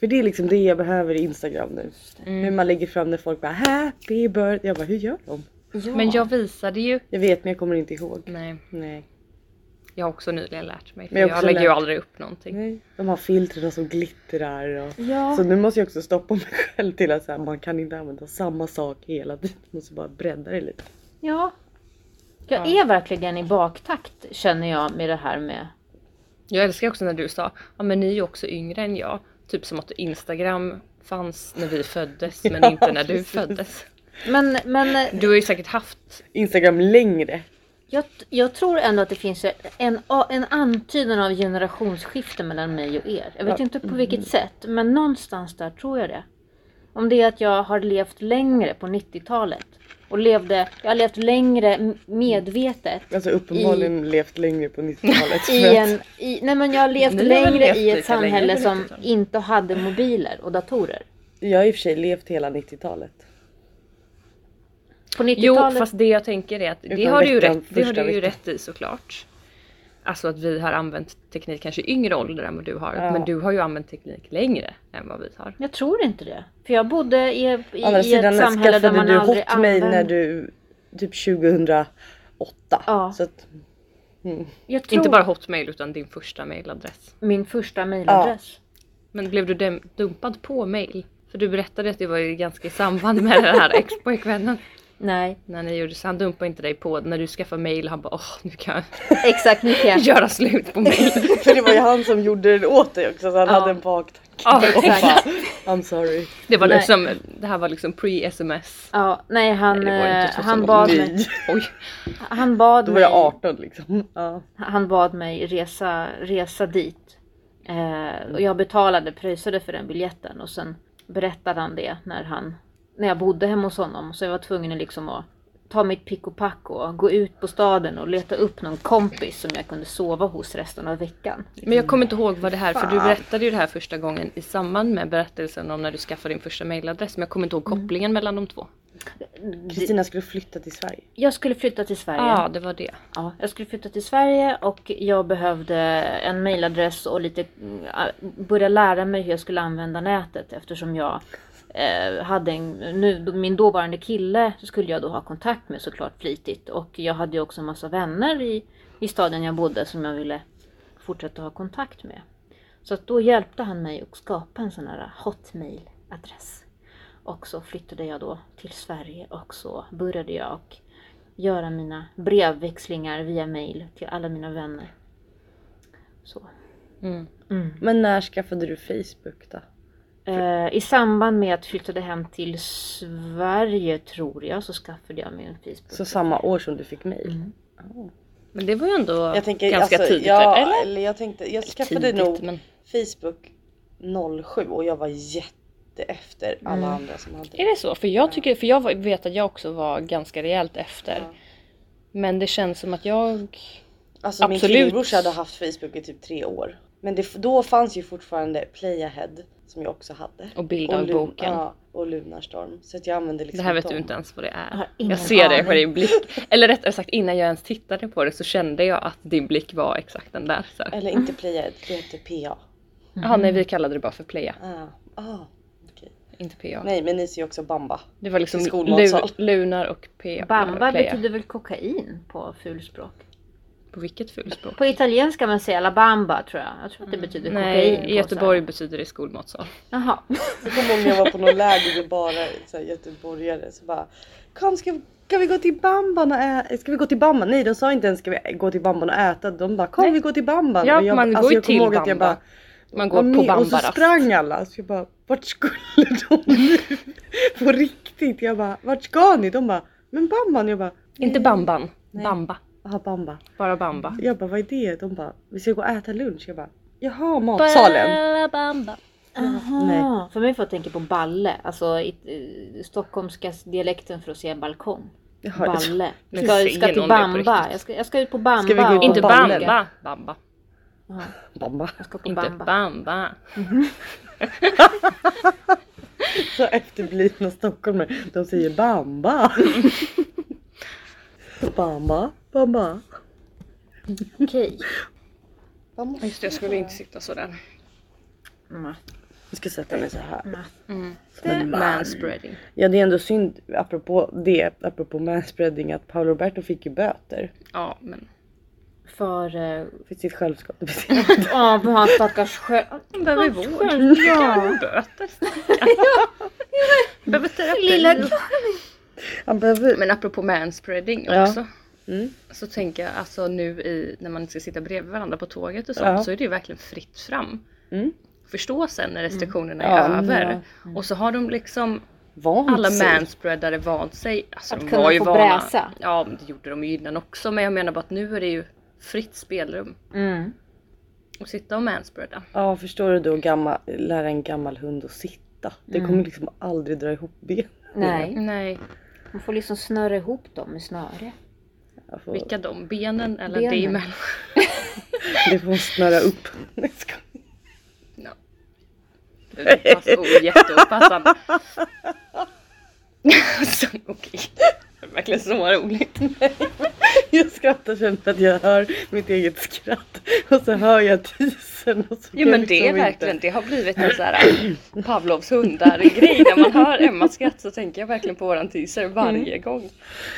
För det är liksom det jag behöver i Instagram nu. Hur man lägger fram när folk bara happy birthday. Jag bara hur gör de? Ja. Men jag visade ju. Jag vet men jag kommer inte ihåg. Nej, Nej. jag har också nyligen lärt mig. För Men jag jag, lägger ju aldrig upp någonting. Nej. De har filtren som glittrar och Ja. Så nu måste jag också stoppa mig själv till att så här, man kan inte använda samma sak hela tiden. Man måste bara bredda det lite. ja. Jag Ja. är verkligen i baktakt känner jag med det här med Jag älskar också när du sa, ja men ni är ju också yngre än jag. Typ som att Instagram fanns när vi föddes men Ja, inte när du precis. föddes. Men, men Du har ju säkert haft, Instagram längre. jag, jag tror ändå att det finns en, en antydan av generationsskifte mellan mig och er. Jag vet Ja. inte på vilket sätt, men någonstans där tror jag det. Om det är att jag har levt längre på 90-talet och levde, jag har levt längre medvetet Alltså uppenbarligen levt längre på 90-talet. i en, i, nej men jag har levt har längre levt i ett samhälle som 90-talet? inte hade mobiler och datorer. Jag har i och för sig levt hela 90-talet. På 90-talet. jo fast det jag tänker är att det har du ju rätt, det har du ju rätt i såklart. Alltså att vi har använt teknik kanske i yngre ålder än vad du har. Ja. Men du har ju använt teknik längre än vad vi har. Jag tror inte det. För jag bodde i, i, i sidan ett samhälle där man du aldrig Hotmail när använde... du typ 2008. Ja. Så att, mm. Jag tror Inte bara Hotmail utan din första mailadress. min första mailadress. Men blev du dumpad på mail? För du berättade att det var ju ganska i samband med den här ex-pojkvännen. Nej, När ni gjorde så han dumpade inte dig på när du skaffade mail. Han bara åh nu kan jag exakt nu kan jag. göra slut på mail. För det var ju han som gjorde det åt dig också så han Ja. hade en baktanke. Ja, exakt. bara, I'm sorry. Det var Nej. liksom, det här var liksom pre-sms. Ja, nej han, Nej, det var inte eh, så han, som bad mig, Oj. han bad Då var mig. jag 18 liksom. Ja. Han bad mig resa, resa dit. Eh, och jag betalade, pröjsade för den biljetten och sen berättade han det när han, när jag bodde hemma hos honom. Så jag var tvungen liksom att ta mitt pick och pack och gå ut på staden och leta upp någon kompis som jag kunde sova hos resten av veckan. Men jag kommer inte ihåg vad det här, för du Fan. berättade ju det här första gången i samband med berättelsen om när du skaffade din första mailadress. Men jag kommer inte ihåg kopplingen mellan de två. Kristina skulle flytta till Sverige. Jag skulle flytta till Sverige. Ja, det var det. Ja, jag skulle flytta till Sverige och jag behövde en mailadress och lite mm, börja lära mig hur jag skulle använda nätet eftersom jag eh, hade en, nu, min dåvarande kille skulle jag då ha kontakt med såklart flitigt och jag hade ju också en massa vänner i, i staden jag bodde som jag ville fortsätta ha kontakt med. Så att då hjälpte han mig att skapa en sån här hotmail-adress. Och så flyttade jag då till Sverige och så började jag och göra mina brevväxlingar via mail till alla mina vänner. Så. Mm. Mm. Men när skaffade du Facebook då? Eh, I samband med att jag flyttade hem till Sverige tror jag så skaffade jag mig en Facebook. Så samma år som du fick mail? Mm. Ja. Men det var ju ändå Jag tänker, ganska alltså, tidigt. ja, eller? eller jag tänkte, jag skaffade Tidigt, nog men... Facebook 07 och jag var jätte efter alla Mm. andra som hade Är det så? För jag, tycker, för jag vet att jag också var ganska rejält efter. Ja. Men det känns som att jag... Alltså min Absolut. lillebrorsa hade haft Facebook i typ tre år. Men det, då fanns ju fortfarande Playahead som jag också hade. Och Och, bilddagboken. ja, och Lunarstorm. Så att jag använde liksom Det här vet dem. du inte ens vad det Jag är. ingen Jag ser det på din blick. Eller rättare sagt innan jag ens tittade på det så kände jag att din blick var exakt den där. Så. Eller inte Playahead, det hette PA. Jaha nej vi kallade det bara för Playa. Ah, ah. Inte PA. Nej men ni ser ju också Bamba. Det var liksom lu, Lunar och PA. Bamba betyder väl kokain på fulspråk? På vilket fulspråk? På italienska man säger la bamba tror jag. Jag tror att det betyder kokain. Nej, i Göteborg betyder det skolmatsal. Jaha. Jag kommer ihåg när jag var på någon läger med bara så här, göteborgare så bara Kom ska vi, ska vi gå till Bamban och äta? Ska vi gå till Bamban? Nej de sa inte ens ska vi gå till Bamban och äta. De bara kom Nej. vi går till Bamban. Ja, jag, man alltså, går ju kommer till ihåg att jag Bamba. bara, Man går "Vad på med?" Och så Bambarast. sprang alla. Så jag bara vart skulle de nu? På riktigt. Jag bara vart ska ni? De bara men Bamban. Jag bara Inte. Bamban, Nej. Bamba. Jaha Bamba. Bara Bamba. Jag bara vad är det? De bara vi ska gå och äta lunch. Jag bara jaha matsalen. Bamba. Aha. För mig får jag tänka på balle. Alltså i, i, stockholmska dialekten för att säga balkong. Jaha, jag Balle. Men Ska, säger ska till Bamba. Jag ska, jag ska ut på Bamba. Ska vi gå ut på Inte. Bamba, Bamba. Ja, Bamba. jag ska på Inte Bamba. Bamba. Så efterblivna stockholmare, de säger bamba. bamba, bamba. Okej. bamba. Just det, jag skulle inte sitta sådär. Mm. Jag ska sätta mig så här. Mm. Som en man. Manspreading. Ja det är ändå synd apropå det, apropå manspreading att Paolo Roberto fick ju böter. Ja men. För... eh, För sitt självskadebeteende. Ja, för hans stackars själv. Han behöver vård. Ja. Böter. Behöver terapi. Lilla behöver... Men apropå manspreading Ja. också. Mm. Så tänker jag alltså nu i, när man ska sitta bredvid varandra på tåget och sånt Ja. så är det ju verkligen fritt fram. Mm. Förstå sen när restriktionerna Ja, är men över. ja. Och så har de liksom Vant alla manspreadare vant sig. Alltså Att de kunna var ju få vana. bräsa. Ja det gjorde de ju innan också. Men jag menar bara att nu är det ju fritt spelrum. Mm. Och sitta och manspreada. Ja förstår du då gammal, lära en gammal hund att sitta. Det kommer liksom aldrig dra ihop ben. Nej, Nej, man får liksom snöra ihop dem med snöre. Får, vilka de? Benen eller Benen. det emellan? Det får snöra upp. Det passar oh, jätteopassande. Så, Okej. Det är verkligen så roligt. Jag skrattar för att jag hör mitt eget skratt. Och så hör jag tisen. Och så Jo men jag det är liksom verkligen, Inte. det har blivit en sån här Pavlovs hundar grej. När man hör Emmas skratt så tänker jag verkligen på våran teaser varje gång.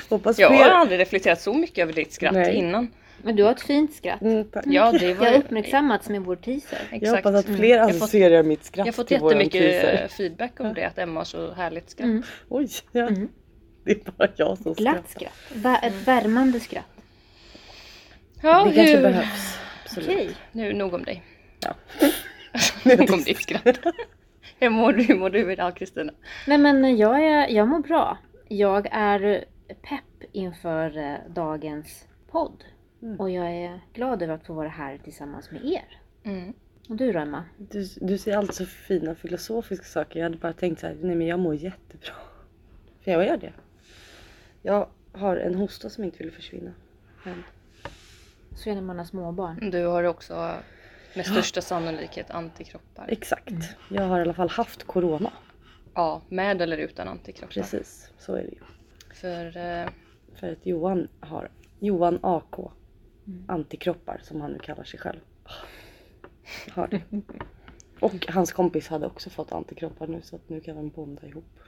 Hoppas Jag har aldrig reflekterat så mycket över ditt skratt Nej. innan. Men du har ett fint skratt. Mm, tack. Ja det var Jag har uppmärksammats med vår teaser. Exakt. Jag hoppas att Mm. fler Jag har fått- associerar mitt skratt Jag har fått till jättemycket teaser. eh, feedback om det, att Emma har så härligt skratt. Mm. Oj, ja. Mm. Det är bara jag som Glatt skrattar. skratt. Va- ett värmande skratt. Ja, Det kanske hur- behövs. Absolut. Okej. Nu nog om dig. Ja. nog om ditt skratt. Hur mår du, hur mår du idag Kristina? Nej men jag, är, jag mår bra. Jag är pepp inför eh, dagens podd. Mm. Och jag är glad över att få vara här tillsammans med er. Mm. Och du då Emma? Du, du säger alltid så fina filosofiska saker. Jag hade bara tänkt så här, nej men jag mår jättebra. För jag gör det. Jag har en hosta som inte vill försvinna. Men, Så är det man har småbarn. Du har också med största sannolikhet antikroppar. exakt. Jag har i alla fall haft corona. Ja, med eller utan antikroppar. Precis, så är det ju. För eh, För att Johan har, Johan AK, Mm. antikroppar som han nu kallar sig själv. Har det. Och hans kompis hade också fått antikroppar nu så att nu kan de bonda ihop.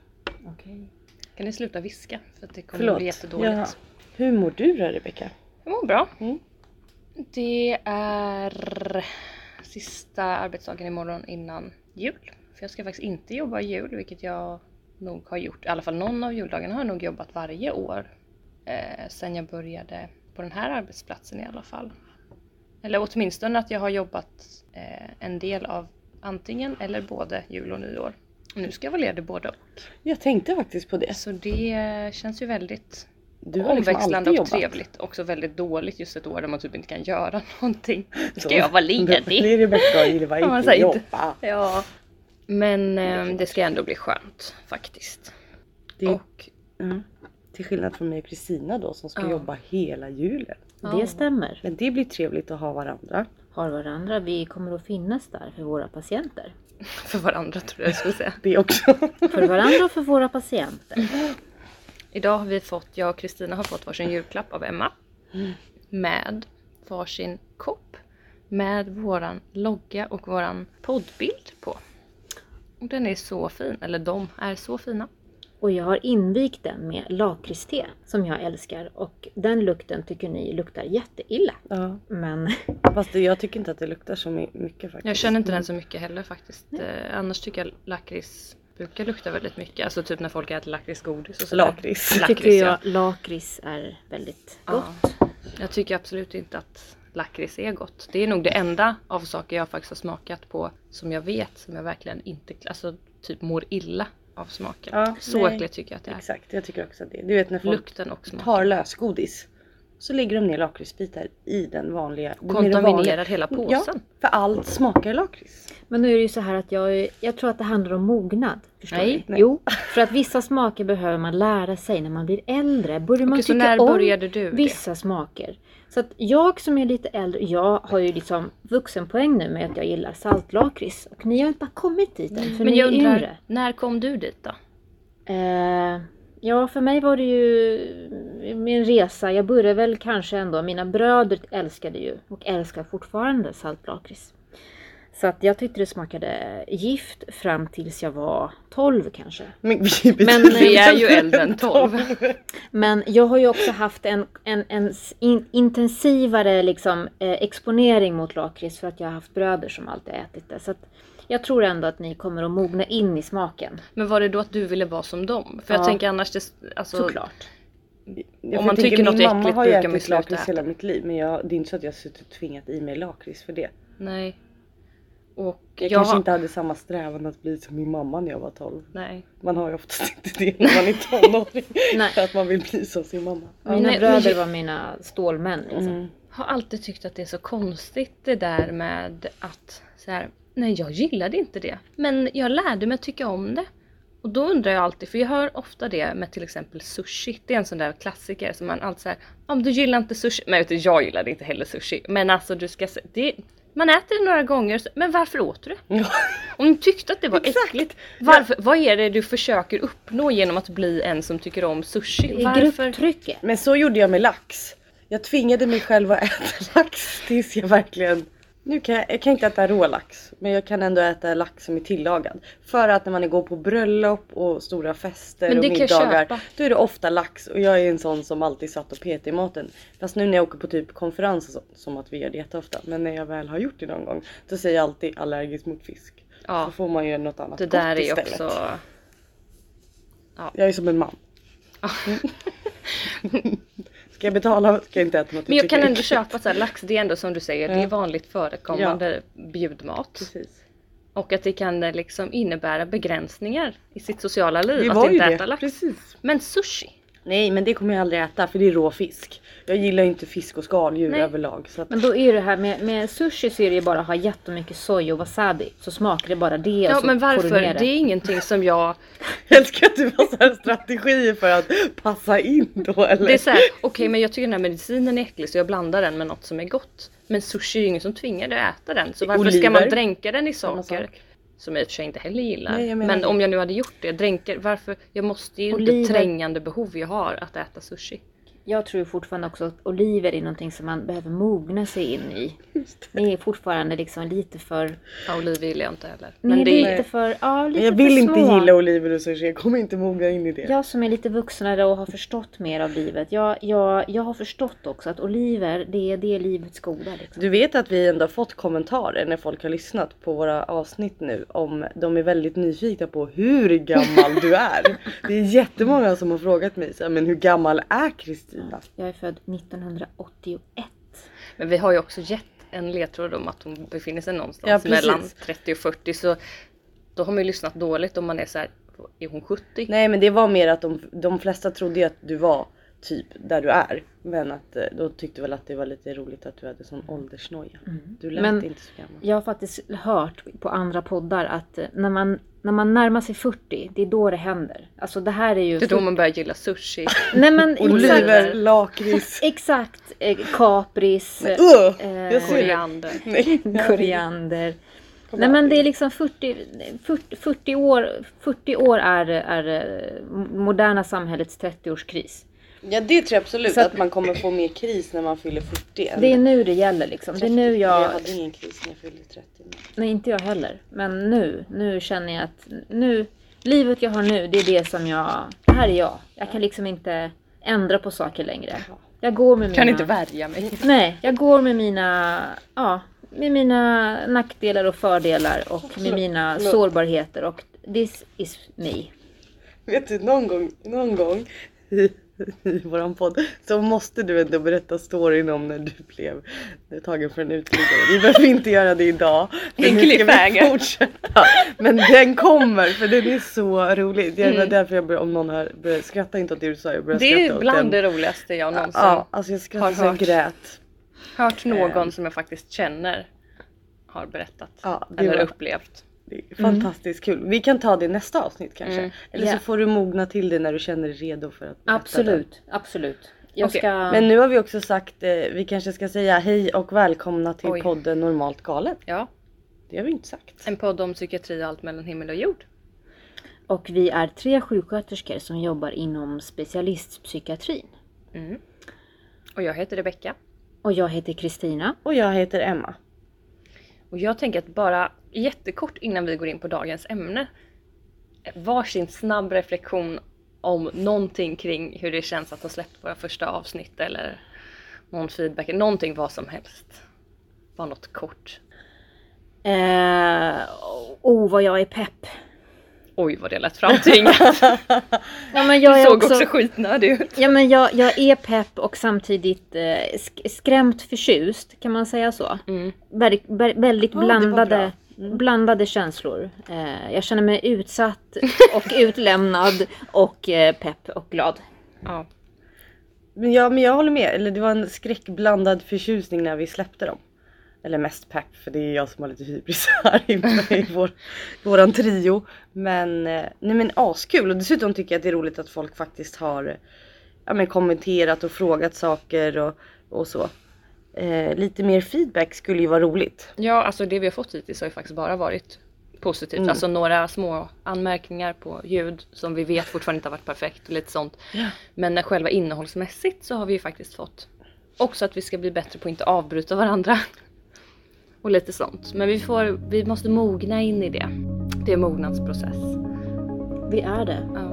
Okej. kan ni sluta viska? För att det kommer Förlåt. bli jättedåligt. Ja. Hur mår du då Rebecka? Jag mår bra. Mm. Det är sista arbetsdagen imorgon innan jul. För jag ska faktiskt inte jobba jul, vilket jag nog har gjort. I alla fall någon av juldagarna har jag nog jobbat varje år. Eh, sen jag började på den här arbetsplatsen i alla fall. Eller åtminstone att jag har jobbat eh, en del av antingen eller både jul och nyår. Nu ska jag vara ledig både och. Jag tänkte faktiskt på det. Så det känns ju väldigt Du har liksom omväxlande och jobbat. trevligt. Också väldigt dåligt just ett år där man typ inte kan göra någonting. Så- Ska jag vara ledig? blir Rebecka och Ylva Ja, man inte jobba. Ja. Men eh, det ska ändå bli skönt faktiskt. Det, Och mm. Till skillnad från mig och Kristina då som ska Ja. jobba hela julen. Ja. Det stämmer. Men det blir trevligt att ha varandra. Har varandra. Vi kommer att finnas där för våra patienter. för varandra tror jag jag skulle säga. Det också. För varandra och för våra patienter. Idag har vi fått, jag och Kristina har fått varsin julklapp av Emma. Med varsin kopp. Med våran logga och våran poddbild på. Och den är så fin, eller de är så fina. Och jag har invigt den med lakritste som jag älskar. Och den lukten tycker ni luktar jätteilla. ja. Men Fast jag tycker inte att det luktar så my- mycket faktiskt. Jag känner inte den så mycket heller faktiskt. Eh, annars tycker jag lakrits brukar lukta väldigt mycket. Alltså typ när folk äter lakritsgodis och sådär. Lakrits. Lakrits, tycker jag ja. lakrits är väldigt Ja. gott. Jag tycker absolut inte att lakrits är gott. Det är nog det enda av saker jag faktiskt har smakat på som jag vet som jag verkligen inte, alltså typ mår illa av smaken. Ja, så nej. äckligt tycker jag att det är. Exakt, jag tycker också att det. Du vet när folk Lukten och smaken. tar lösgodis. Så lägger de ner lakritsbitar i den vanliga. det Kontaminerar vanliga- hela Ja, påsen. för allt smakar lakrits. Men nu är det ju så här att jag, jag tror att det handlar om mognad. Förstår Nej. du? Jo, för att vissa smaker behöver man lära sig när man blir äldre. Börjar man Okej, så tycka när om började du det? vissa smaker. Så att jag som är lite äldre, jag har ju liksom vuxenpoäng nu med att jag gillar saltlakrits. Och ni har inte bara kommit dit än, för Men ni jag är undrar, yngre. när kom du dit då? Eh, ja, för mig var det ju min resa. Jag började väl kanske ändå, mina bröder älskade ju och älskar fortfarande saltlakrits. Så att jag tyckte det smakade gift fram tills jag var 12 kanske. Men, vi, Men Vi är ju äldre än 12. Men jag har ju också haft en, en, en in, intensivare liksom, eh, exponering mot lakrits för att jag har haft bröder som alltid ätit det. Så att jag tror ändå att ni kommer att mogna in i smaken. Men var det då att du ville vara som dem? För jag Ja. tänker annars, det, alltså, Såklart. Ja, Om för man jag tänker, tycker något min är mamma äckligt har ju brukar man ätit sluta lakrits äta. hela mitt liv men jag, det är inte så att jag har suttit och tvingat i mig lakrits för det. nej. Och Jag jag, kanske har- inte hade samma strävan att bli som min mamma när jag var 12. Nej. Man har ju oftast inte det när man är tonåring. Nej. att man vill bli som sin mamma. Mina Nej, bröder var mina stålmän. Liksom. Mm. har alltid tyckt att det är så konstigt det där med att så här, nej jag gillade inte det. Men jag lärde mig tycka om det. Och då undrar jag alltid, för jag hör ofta det med till exempel sushi. Det är en sån där klassiker som man alltid säger, om du gillar inte sushi, men vet du, jag gillade inte heller sushi. Men alltså du ska se, det, man äter det några gånger, men varför åt du det? Ja. Om du tyckte att det var Exakt. äckligt, varför, vad är det du försöker uppnå genom att bli en som tycker om sushi? Varför? grupptrycket. Men så gjorde jag med lax. Jag tvingade mig själv att äta lax tills jag verkligen... Nu kan jag, jag kan inte äta rå lax, men jag kan ändå äta lax som är tillagad. För att när man går på bröllop och stora fester och middagar, då är det ofta lax och jag är en sån som alltid satt och petade i maten. Fast nu när jag åker på typ konferens och så, som att vi gör det jätteofta, men när jag väl har gjort det någon gång, då säger jag alltid allergisk mot fisk. Ja. Så får man ju något annat Det gott där är istället. också... Jag är som en man. Ska jag betala ska jag inte äta något Men jag kan ändå äckligt. köpa så här, lax, det är ändå som du säger, det är Ja. vanligt förekommande bjudmat. Precis. Och att det kan eh, liksom innebära begränsningar i sitt sociala liv Det att inte det. äta lax. Precis. Men sushi? Nej men det kommer jag aldrig äta för det är rå fisk. Jag gillar inte fisk och skaldjur Nej. överlag. Så att, Men då är det här med, med sushi så är det ju bara att ha jättemycket soja och wasabi. Så smakar det bara det och Ja så men varför? Ner Det är ingenting som jag... jag älskar att du har så här strategier för att passa in då eller? Det är såhär, okej men jag tycker den här medicinen är äcklig så jag blandar den med något som är gott. Men sushi är ju ingen som tvingar dig att äta den. Så varför ska Oliver. man dränka den i saker? sak. Som jag i och för sig inte heller gillar. Nej, men det. om jag nu hade gjort det, dränker, varför? Jag måste ju inte trängande behov jag har att äta sushi. Jag tror fortfarande också att oliver är någonting som man behöver mogna sig in i. Det är fortfarande liksom lite för... Ja, oliver gillar jag inte heller. Men Men det lite är, för... Ja, lite Men jag vill inte små. gilla oliver och sushi. Jag kommer inte mogna in i det. Jag som är lite vuxnare och har förstått mer av livet. Jag, jag, jag har förstått också att oliver, det är, det är livets goda. Liksom. Du vet att vi ändå har fått kommentarer när folk har lyssnat på våra avsnitt nu om de är väldigt nyfikna på hur gammal du är. Det är jättemånga som har frågat mig så men hur gammal är Kristina? Jag är född 1981. men vi har ju också gett en ledtråd om att hon befinner sig någonstans Ja, mellan 30 och 40. Så då har man ju lyssnat dåligt om man är så här, är hon 70? Nej men det var mer att de, de flesta trodde ju att du var typ där du är. Men att eh, då tyckte väl att det var lite roligt att du hade sån åldersnoja. Du lät Men- inte så gammal. Jag har faktiskt hört på andra poddar att eh, när man, när man närmar sig 40, det är då det händer. Alltså det här är ju... Det är då man börjar gilla sushi. Nej men Oliver, exakt. lakrits. Exakt. Eh, kapris. eh, Uh, eh, ser det. Koriander. Nej. Koriander. Nej men det är liksom 40, 40, 40 år, 40 år är, är eh, moderna samhällets 30-årskris. Ja det tror jag absolut Så att- att man kommer få mer kris när man fyller 40. än Det är nu det gäller liksom. Det är nu 30. Jag jag, hade ingen kris när jag fyllde 30. nej inte jag heller. Men nu, nu känner jag att nu, livet jag har nu det är det som jag, det här är jag. Jag kan liksom inte ändra på saker längre. Jag går med mina... Kan inte värja mig. Nej, jag går med mina, ja, med mina nackdelar och fördelar och med mina sårbarheter och this is me. Vet du någon gång, någon gång i, våran podd så måste du ändå berätta storyn om när du blev tagen för en uteliggare. Vi behöver inte göra det idag. Men En nu ska vi fortsätta. Men den kommer för den är så rolig. Det var Mm. därför jag började, om någon började skratta inte åt det du sa. Jag började Det är åt bland den. det roligaste jag någonsin Ja, alltså jag har hört. grät. hört någon som jag faktiskt känner har berättat. Ja, eller var- upplevt. Är fantastiskt kul. Vi kan ta det i nästa avsnitt kanske. Mm. Eller Ja. så får du mogna till det när du känner dig redo för att. Absolut, absolut. Jag Okej, ska... Men nu har vi också sagt, eh, vi kanske ska säga hej och välkomna till Oj. podden Normalt Galet. Ja, Det har vi inte sagt. en podd om psykiatri och allt mellan himmel och jord. Och vi är tre sjuksköterskor som jobbar inom specialistpsykiatrin. Mm. Och jag heter Rebecka. Och jag heter Kristina. Och jag heter Emma. Och jag tänker att bara jättekort innan vi går in på dagens ämne. Varsin snabb reflektion om någonting kring hur det känns att ha släppt våra första avsnitt eller någon feedback, någonting vad som helst. Bara något kort. Eh, oh vad jag är pepp. Oj vad det lät framtvingat. Ja, men jag Du såg också, också skitnödig ut. ja, men jag, jag är pepp och samtidigt eh, sk- skrämt förtjust. Kan man säga så? Mm. Väldigt, vä- väldigt var blandade. Mm. blandade känslor. Eh, jag känner mig utsatt och utlämnad och eh, pepp och glad. Ja. Men jag, men jag håller med, eller det var en skräckblandad förtjusning när vi släppte dem. Eller mest pepp för det är jag som har lite hybris här i, i vår, våran trio. Men, eh, nej men askul och dessutom tycker jag att det är roligt att folk faktiskt har ja, men kommenterat och frågat saker och, och så. Eh, lite mer feedback skulle ju vara roligt. ja, alltså det vi har fått hittills har ju faktiskt bara varit positivt. Mm. Alltså några små anmärkningar på ljud som vi vet fortfarande inte har varit perfekt och lite sånt. Ja. Men själva innehållsmässigt så har vi ju faktiskt fått också att vi ska bli bättre på att inte avbryta varandra. Och lite sånt. Men vi, får, vi måste mogna in i det. Det är en mognadsprocess. Vi är det. Ja.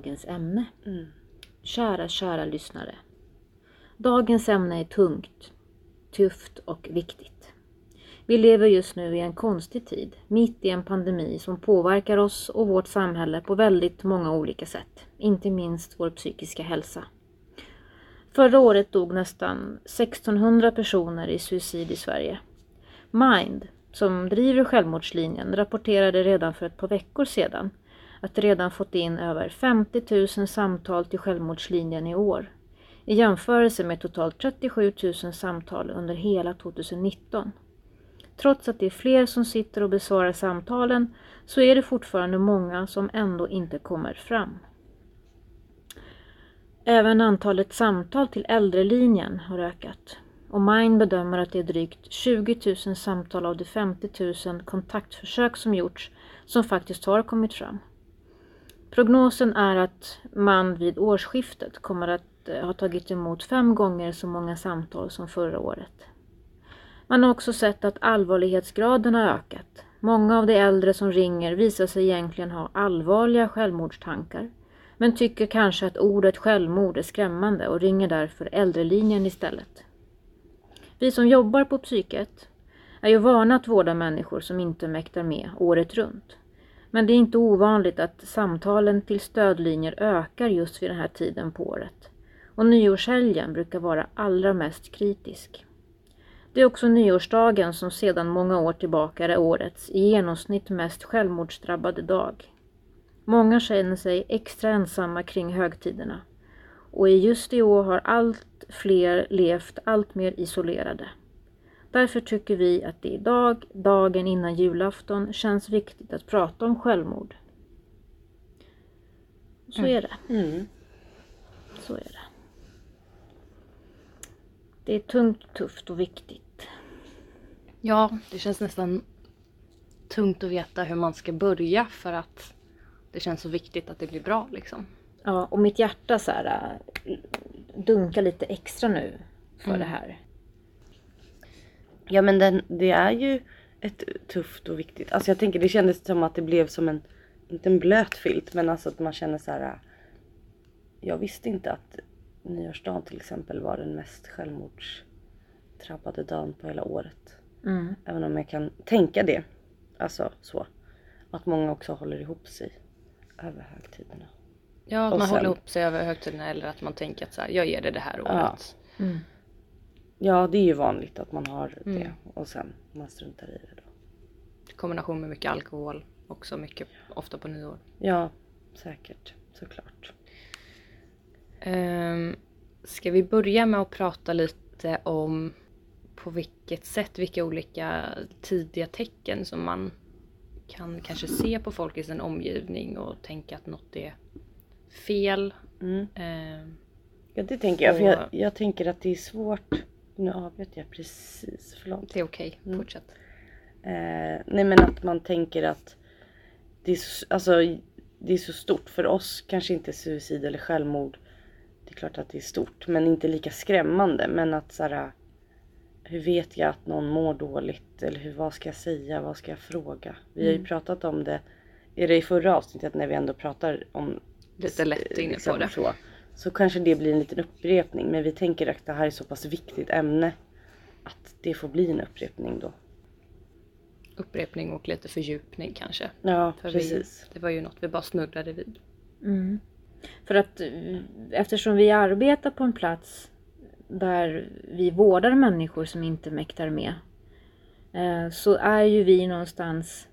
Dagens ämne. Mm. Kära, kära lyssnare. Dagens ämne är tungt, tufft och viktigt. Vi lever just nu i en konstig tid, mitt i en pandemi som påverkar oss och vårt samhälle på väldigt många olika sätt. Inte minst vår psykiska hälsa. Förra året dog nästan 1600 personer i suicid i Sverige. Mind, som driver självmordslinjen, rapporterade redan för ett par veckor sedan att redan fått in över 50 000 samtal till självmordslinjen i år. I jämförelse med totalt 37 000 samtal under hela 2019. Trots att det är fler som sitter och besvarar samtalen så är det fortfarande många som ändå inte kommer fram. Även antalet samtal till äldrelinjen har ökat. Och Mind bedömer att det är drygt 20 000 samtal av de 50 000 kontaktförsök som gjorts som faktiskt har kommit fram. Prognosen är att man vid årsskiftet kommer att eh, ha tagit emot fem gånger så många samtal som förra året. Man har också sett att allvarlighetsgraden har ökat. Många av de äldre som ringer visar sig egentligen ha allvarliga självmordstankar men tycker kanske att ordet självmord är skrämmande och ringer därför äldrelinjen istället. Vi som jobbar på psyket är ju vana att vårda människor som inte mäktar med året runt. Men det är inte ovanligt att samtalen till stödlinjer ökar just vid den här tiden på året. Och nyårshelgen brukar vara allra mest kritisk. Det är också nyårsdagen som sedan många år tillbaka är årets i genomsnitt mest självmordsdrabbade dag. Många känner sig extra ensamma kring högtiderna. Och i just i år har allt fler levt allt mer isolerade. Därför tycker vi att det idag, dagen innan julafton, känns viktigt att prata om självmord. Så är det. Mm. Så är det. Det är tungt, tufft och viktigt. ja, det känns nästan tungt att veta hur man ska börja för att det känns så viktigt att det blir bra liksom. Ja, och mitt hjärta så här, äh, dunkar lite extra nu för Mm. det här. Ja men den, det är ju ett tufft och viktigt. Alltså jag tänker det kändes som att det blev som en, inte en blöt filt men alltså att man känner så här. Jag visste inte att nyårsdagen till exempel var den mest självmordsdrabbade dagen på hela året. Mm. Även om jag kan tänka det. Alltså så. Att många också håller ihop sig över högtiderna. Ja, att Och man sen- håller ihop sig över högtiderna eller att man tänker att så här, jag ger det det här Ja. året. Mm. Ja det är ju vanligt att man har det Mm. och sen man struntar i det då. I kombination med mycket alkohol också mycket ofta på nyår. Ja säkert såklart. Um, ska vi börja med att prata lite om på vilket sätt, vilka olika tidiga tecken som man kan kanske se på folk i sin omgivning och tänka att något är fel. Mm. Ehm, Ja det tänker jag. För jag, jag tänker att det är svårt. Nu avbröt jag precis. Förlåt. Det är okej, Mm. fortsätt. Eh, nej men att man tänker att det är, så, alltså, det är så stort. För oss kanske inte suicid eller självmord. Det är klart att det är stort. Men inte lika skrämmande. Men att så här, Hur vet jag att någon mår dåligt? Eller hur, vad ska jag säga? Vad ska jag fråga? Vi har ju Mm. pratat om det. Är det i förra avsnittet när vi ändå pratar om Lite lätt inne på det. Så, så kanske det blir en liten upprepning. Men vi tänker att det här är så pass viktigt ämne. Att det får bli en upprepning då. Upprepning och lite fördjupning kanske. Ja För precis. Vi, det var ju något vi bara snurrade vid. Mm. För att eftersom vi arbetar på en plats där vi vårdar människor som inte mäktar med. eh, Så är ju vi någonstans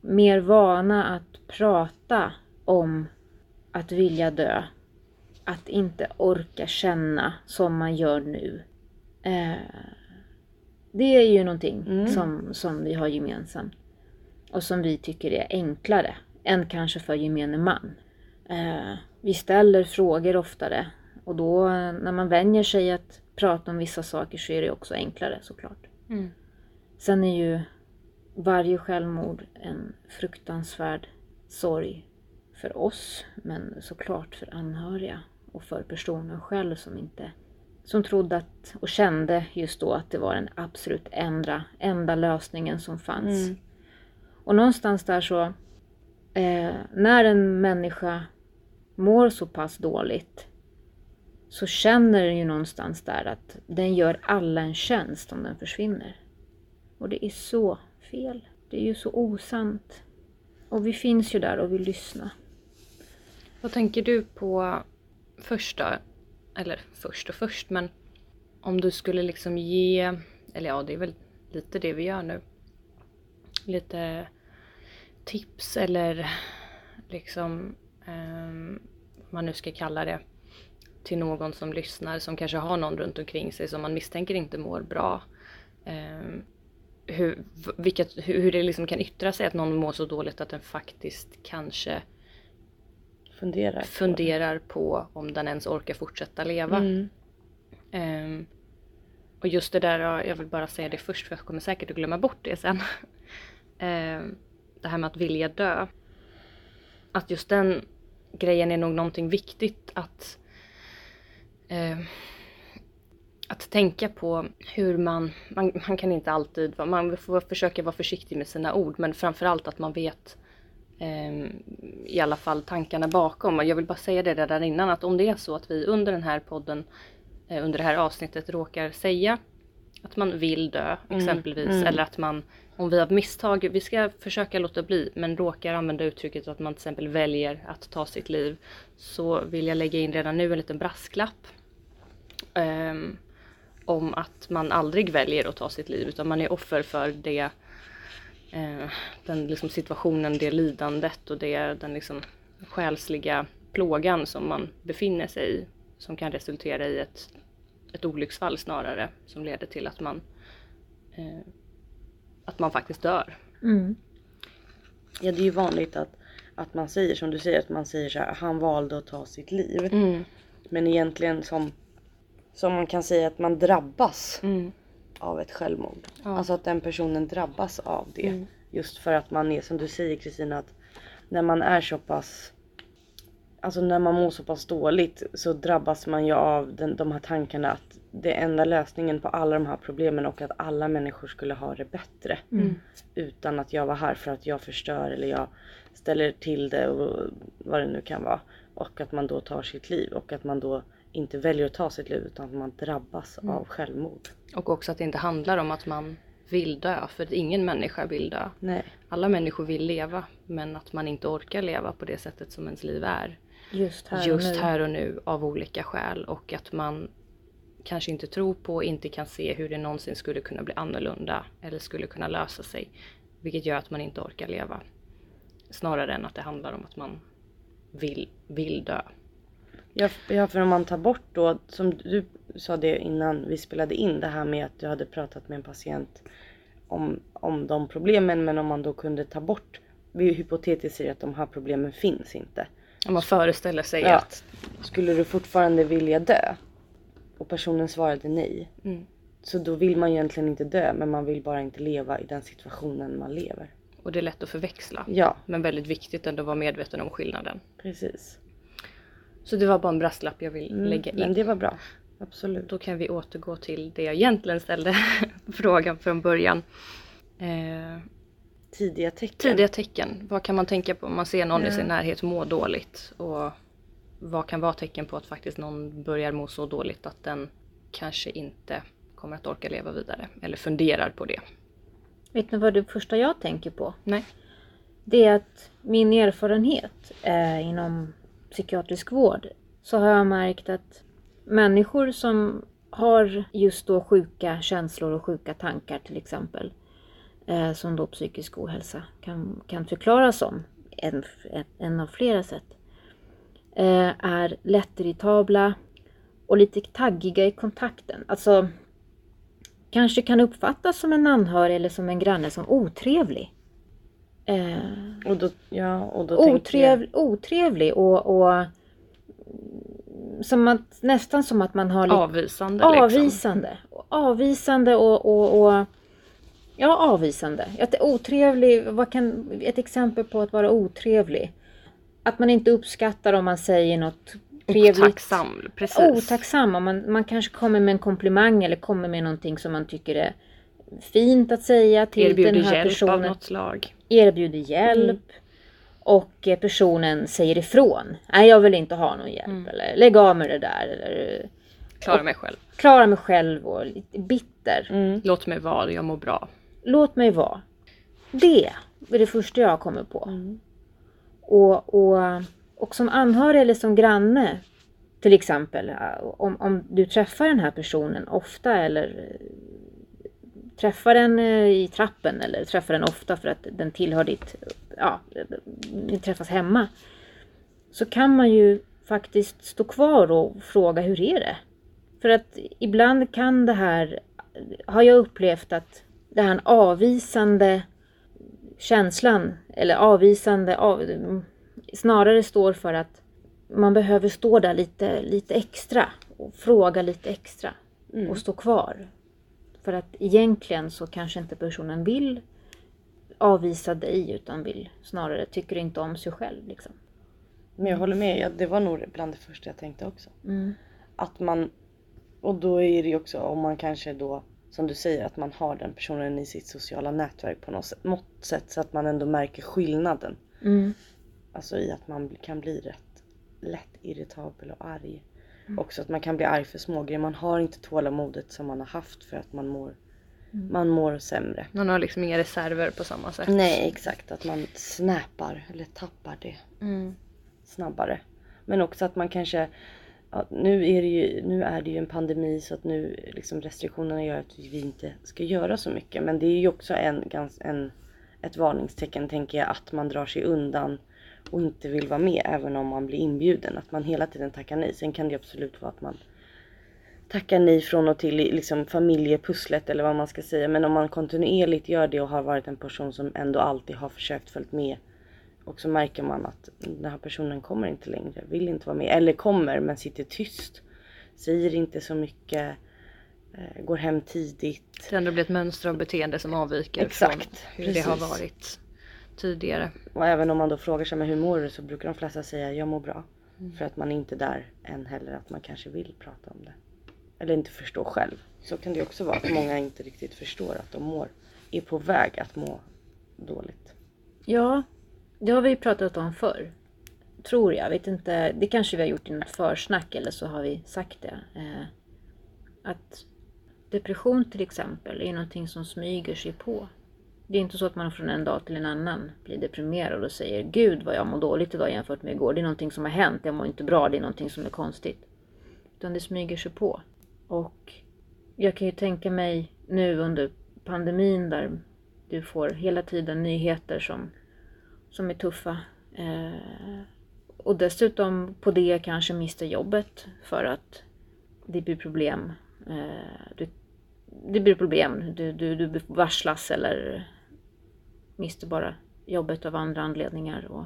mer vana att prata om att vilja dö. Att inte orka känna som man gör nu. Eh, Det är ju någonting Mm. som, som vi har gemensamt. Och som vi tycker är enklare än kanske för gemene man. Eh, vi ställer frågor oftare och då när man vänjer sig att prata om vissa saker så är det också enklare såklart. Mm. Sen är ju varje självmord en fruktansvärd sorg för oss men såklart för anhöriga och för personen själv som inte som trodde att, och kände just då att det var den absolut enda, enda lösningen som fanns. Mm. Och någonstans där så, eh, när en människa mår så pass dåligt så känner den ju någonstans där att den gör alla en tjänst om den försvinner. Och det är så fel. Det är ju så osant. Och vi finns ju där och vill lyssna. Vad tänker du på först då? Eller först och först, men om du skulle liksom ge, eller ja, det är väl lite det vi gör nu. Lite tips eller liksom, ehm, vad man nu ska kalla det, till någon som lyssnar som kanske har någon runt omkring sig som man misstänker inte mår bra. Ehm, hur, vilket, hur, hur det liksom kan yttra sig att någon mår så dåligt att den faktiskt kanske Funderar. på funderar på om den ens orkar fortsätta leva. Mm. Ehm, och just det där, ja, jag vill bara säga det först för jag kommer säkert att glömma bort det sen. Ehm, det här med att vilja dö. Att just den grejen är nog någonting viktigt att ehm, att tänka på hur man, man, man kan inte alltid, man får försöka vara försiktig med sina ord men framförallt att man vet i alla fall tankarna bakom. Och jag vill bara säga det där innan att om det är så att vi under den här podden, eh, under det här avsnittet råkar säga att man vill dö exempelvis mm. eller att man, om vi har misstag, vi ska försöka låta bli, men råkar använda uttrycket att man till exempel väljer att ta sitt liv så vill jag lägga in redan nu en liten brasklapp. ehm, om att man aldrig väljer att ta sitt liv utan man är offer för det eh, den liksom situationen, det lidandet och det, den liksom själsliga plågan som man befinner sig i. Som kan resultera i ett, ett olycksfall snarare som leder till att man, eh, att man faktiskt dör. Mm. Ja det är ju vanligt att, att man säger som du säger att man säger så här, han valde att ta sitt liv. Mm. Men egentligen som, som man kan säga att man drabbas Mm. Av ett självmord. Ja. Alltså att den personen drabbas av det. Mm. Just för att man är som du säger Kristina att när man är så pass Alltså när man mår så pass dåligt så drabbas man ju av den, de här tankarna att det enda lösningen på alla de här problemen och att alla människor skulle ha det bättre. Mm. Utan att jag var här för att jag förstör eller jag ställer till det och vad det nu kan vara. Och att man då tar sitt liv och att man då inte väljer att ta sitt liv utan att man drabbas Mm. av självmord. Och också att det inte handlar om att man vill dö, för ingen människa vill dö. Nej. Alla människor vill leva, men att man inte orkar leva på det sättet som ens liv är. Just här just och nu. här och nu av olika skäl och att man kanske inte tror på, inte kan se hur det någonsin skulle kunna bli annorlunda eller skulle kunna lösa sig. Vilket gör att man inte orkar leva. Snarare än att det handlar om att man vill, vill dö. Ja, ja för om man tar bort då, som du sa det innan vi spelade in det här med att du hade pratat med en patient om, om de problemen men om man då kunde ta bort, vi hypotetiskt säger att de här problemen finns inte. Om man föreställer sig Ja. att... Skulle du fortfarande vilja dö? Och personen svarade nej. Mm. Så då vill man egentligen inte dö men man vill bara inte leva i den situationen man lever. Och det är lätt att förväxla. Ja, Men väldigt viktigt ändå att vara medveten om skillnaden. precis. Så det var bara en brasklapp jag vill Mm, lägga in. Men det var bra. Absolut. Då kan vi återgå till det jag egentligen ställde frågan från början. Eh, Tidiga tecken. tidiga tecken. Vad kan man tänka på om man ser någon i Ja. sin närhet må dåligt? Och vad kan vara tecken på att faktiskt någon börjar må så dåligt att den kanske inte kommer att orka leva vidare? Eller funderar på det. Vet ni vad det första jag tänker på? Nej. Det är att min erfarenhet eh, inom psykiatrisk vård så har jag märkt att människor som har just då sjuka känslor och sjuka tankar till exempel eh, som då psykisk ohälsa kan, kan förklaras som en, en av flera sätt eh, är lättirritabla och lite taggiga i kontakten. Alltså kanske kan uppfattas som en anhörig eller som en granne som otrevlig. Eh, Och då, ja, och då tänker jag... otrevlig, otrevlig och, och som att, nästan som att man har lite Avvisande liksom. avvisande. Avvisande och, och, och ja, avvisande. Att otrevlig, vad kan, ett exempel på att vara otrevlig. Att man inte uppskattar om man säger något trevligt. Otacksam, precis. Otacksam. Om man, man kanske kommer med en komplimang eller kommer med någonting som man tycker är fint att säga till Erbjuder den här hjälp personen av något slag. erbjuder hjälp och eh, personen säger ifrån. Nej, jag vill inte ha någon hjälp. Mm. Eller lägg av med det där. Eller Klara mig själv. klara mig själv och lite bitter. Mm. Låt mig vara, jag mår bra. Låt mig vara. Det är det första jag kommer på. Mm. Och, och, och som anhörig eller som granne till exempel. Om, om du träffar den här personen ofta eller träffar den eh, i trappen eller träffar den ofta för att den tillhör ditt, ja, ni träffas hemma. Så kan man ju faktiskt stå kvar och fråga hur är det? För att ibland kan det här, har jag upplevt att det här avvisande känslan eller avvisande av, snarare står för att man behöver stå där lite, lite extra och fråga lite extra Mm. och stå kvar. För att egentligen så kanske inte personen vill avvisa dig utan vill snarare tycker inte om sig själv. Liksom. Men jag håller med, det var nog bland det första jag tänkte också. Mm. Att man, och då är det ju också om man kanske då, som du säger, att man har den personen i sitt sociala nätverk på något sätt, mått sätt så att man ändå märker skillnaden. Mm. Alltså i att man kan bli rätt lätt irritabel och arg. Också att man kan bli arg för smågrejer. Man har inte tålamodet som man har haft för att man mår, man mår sämre. Man har liksom inga reserver på samma sätt. Nej exakt, att man snappar eller tappar det Mm. snabbare. Men också att man kanske, ja, nu, är det ju, nu är det ju en pandemi så att nu liksom restriktionerna gör att vi inte ska göra så mycket. Men det är ju också en, en, ett varningstecken tänker jag att man drar sig undan och inte vill vara med även om man blir inbjuden. Att man hela tiden tackar nej. Sen kan det ju absolut vara att man tackar nej från och till liksom familjepusslet eller vad man ska säga. Men om man kontinuerligt gör det och har varit en person som ändå alltid har försökt följt med och så märker man att den här personen kommer inte längre, vill inte vara med. Eller kommer men sitter tyst. Säger inte så mycket. eh, Går hem tidigt. Det ändå blir ett mönster av beteende som avviker Exakt, från hur det har precis. varit tidigare. Och även om man då frågar sig hur mår du så brukar de flesta säga jag mår bra. För att man är inte där än heller att man kanske vill prata om det. Eller inte förstår själv. Så kan det också vara att många inte riktigt förstår att de mår, är på väg att må dåligt. Ja, det har vi pratat om förr. Tror jag. Vet inte, det kanske vi har gjort i något försnack eller så har vi sagt det. Eh, att depression till exempel är någonting som smyger sig på. Det är inte så att man från en dag till en annan blir deprimerad och säger Gud vad jag mår dåligt idag jämfört med igår. Det är någonting som har hänt. Jag mår inte bra. Det är någonting som är konstigt. Utan det smyger sig på. Och jag kan ju tänka mig nu under pandemin där du får hela tiden nyheter som, som är tuffa. Eh, och dessutom på det kanske mister jobbet för att det blir problem. Eh, du, det blir problem. Du, du, du varslas eller mister bara jobbet av andra anledningar. Och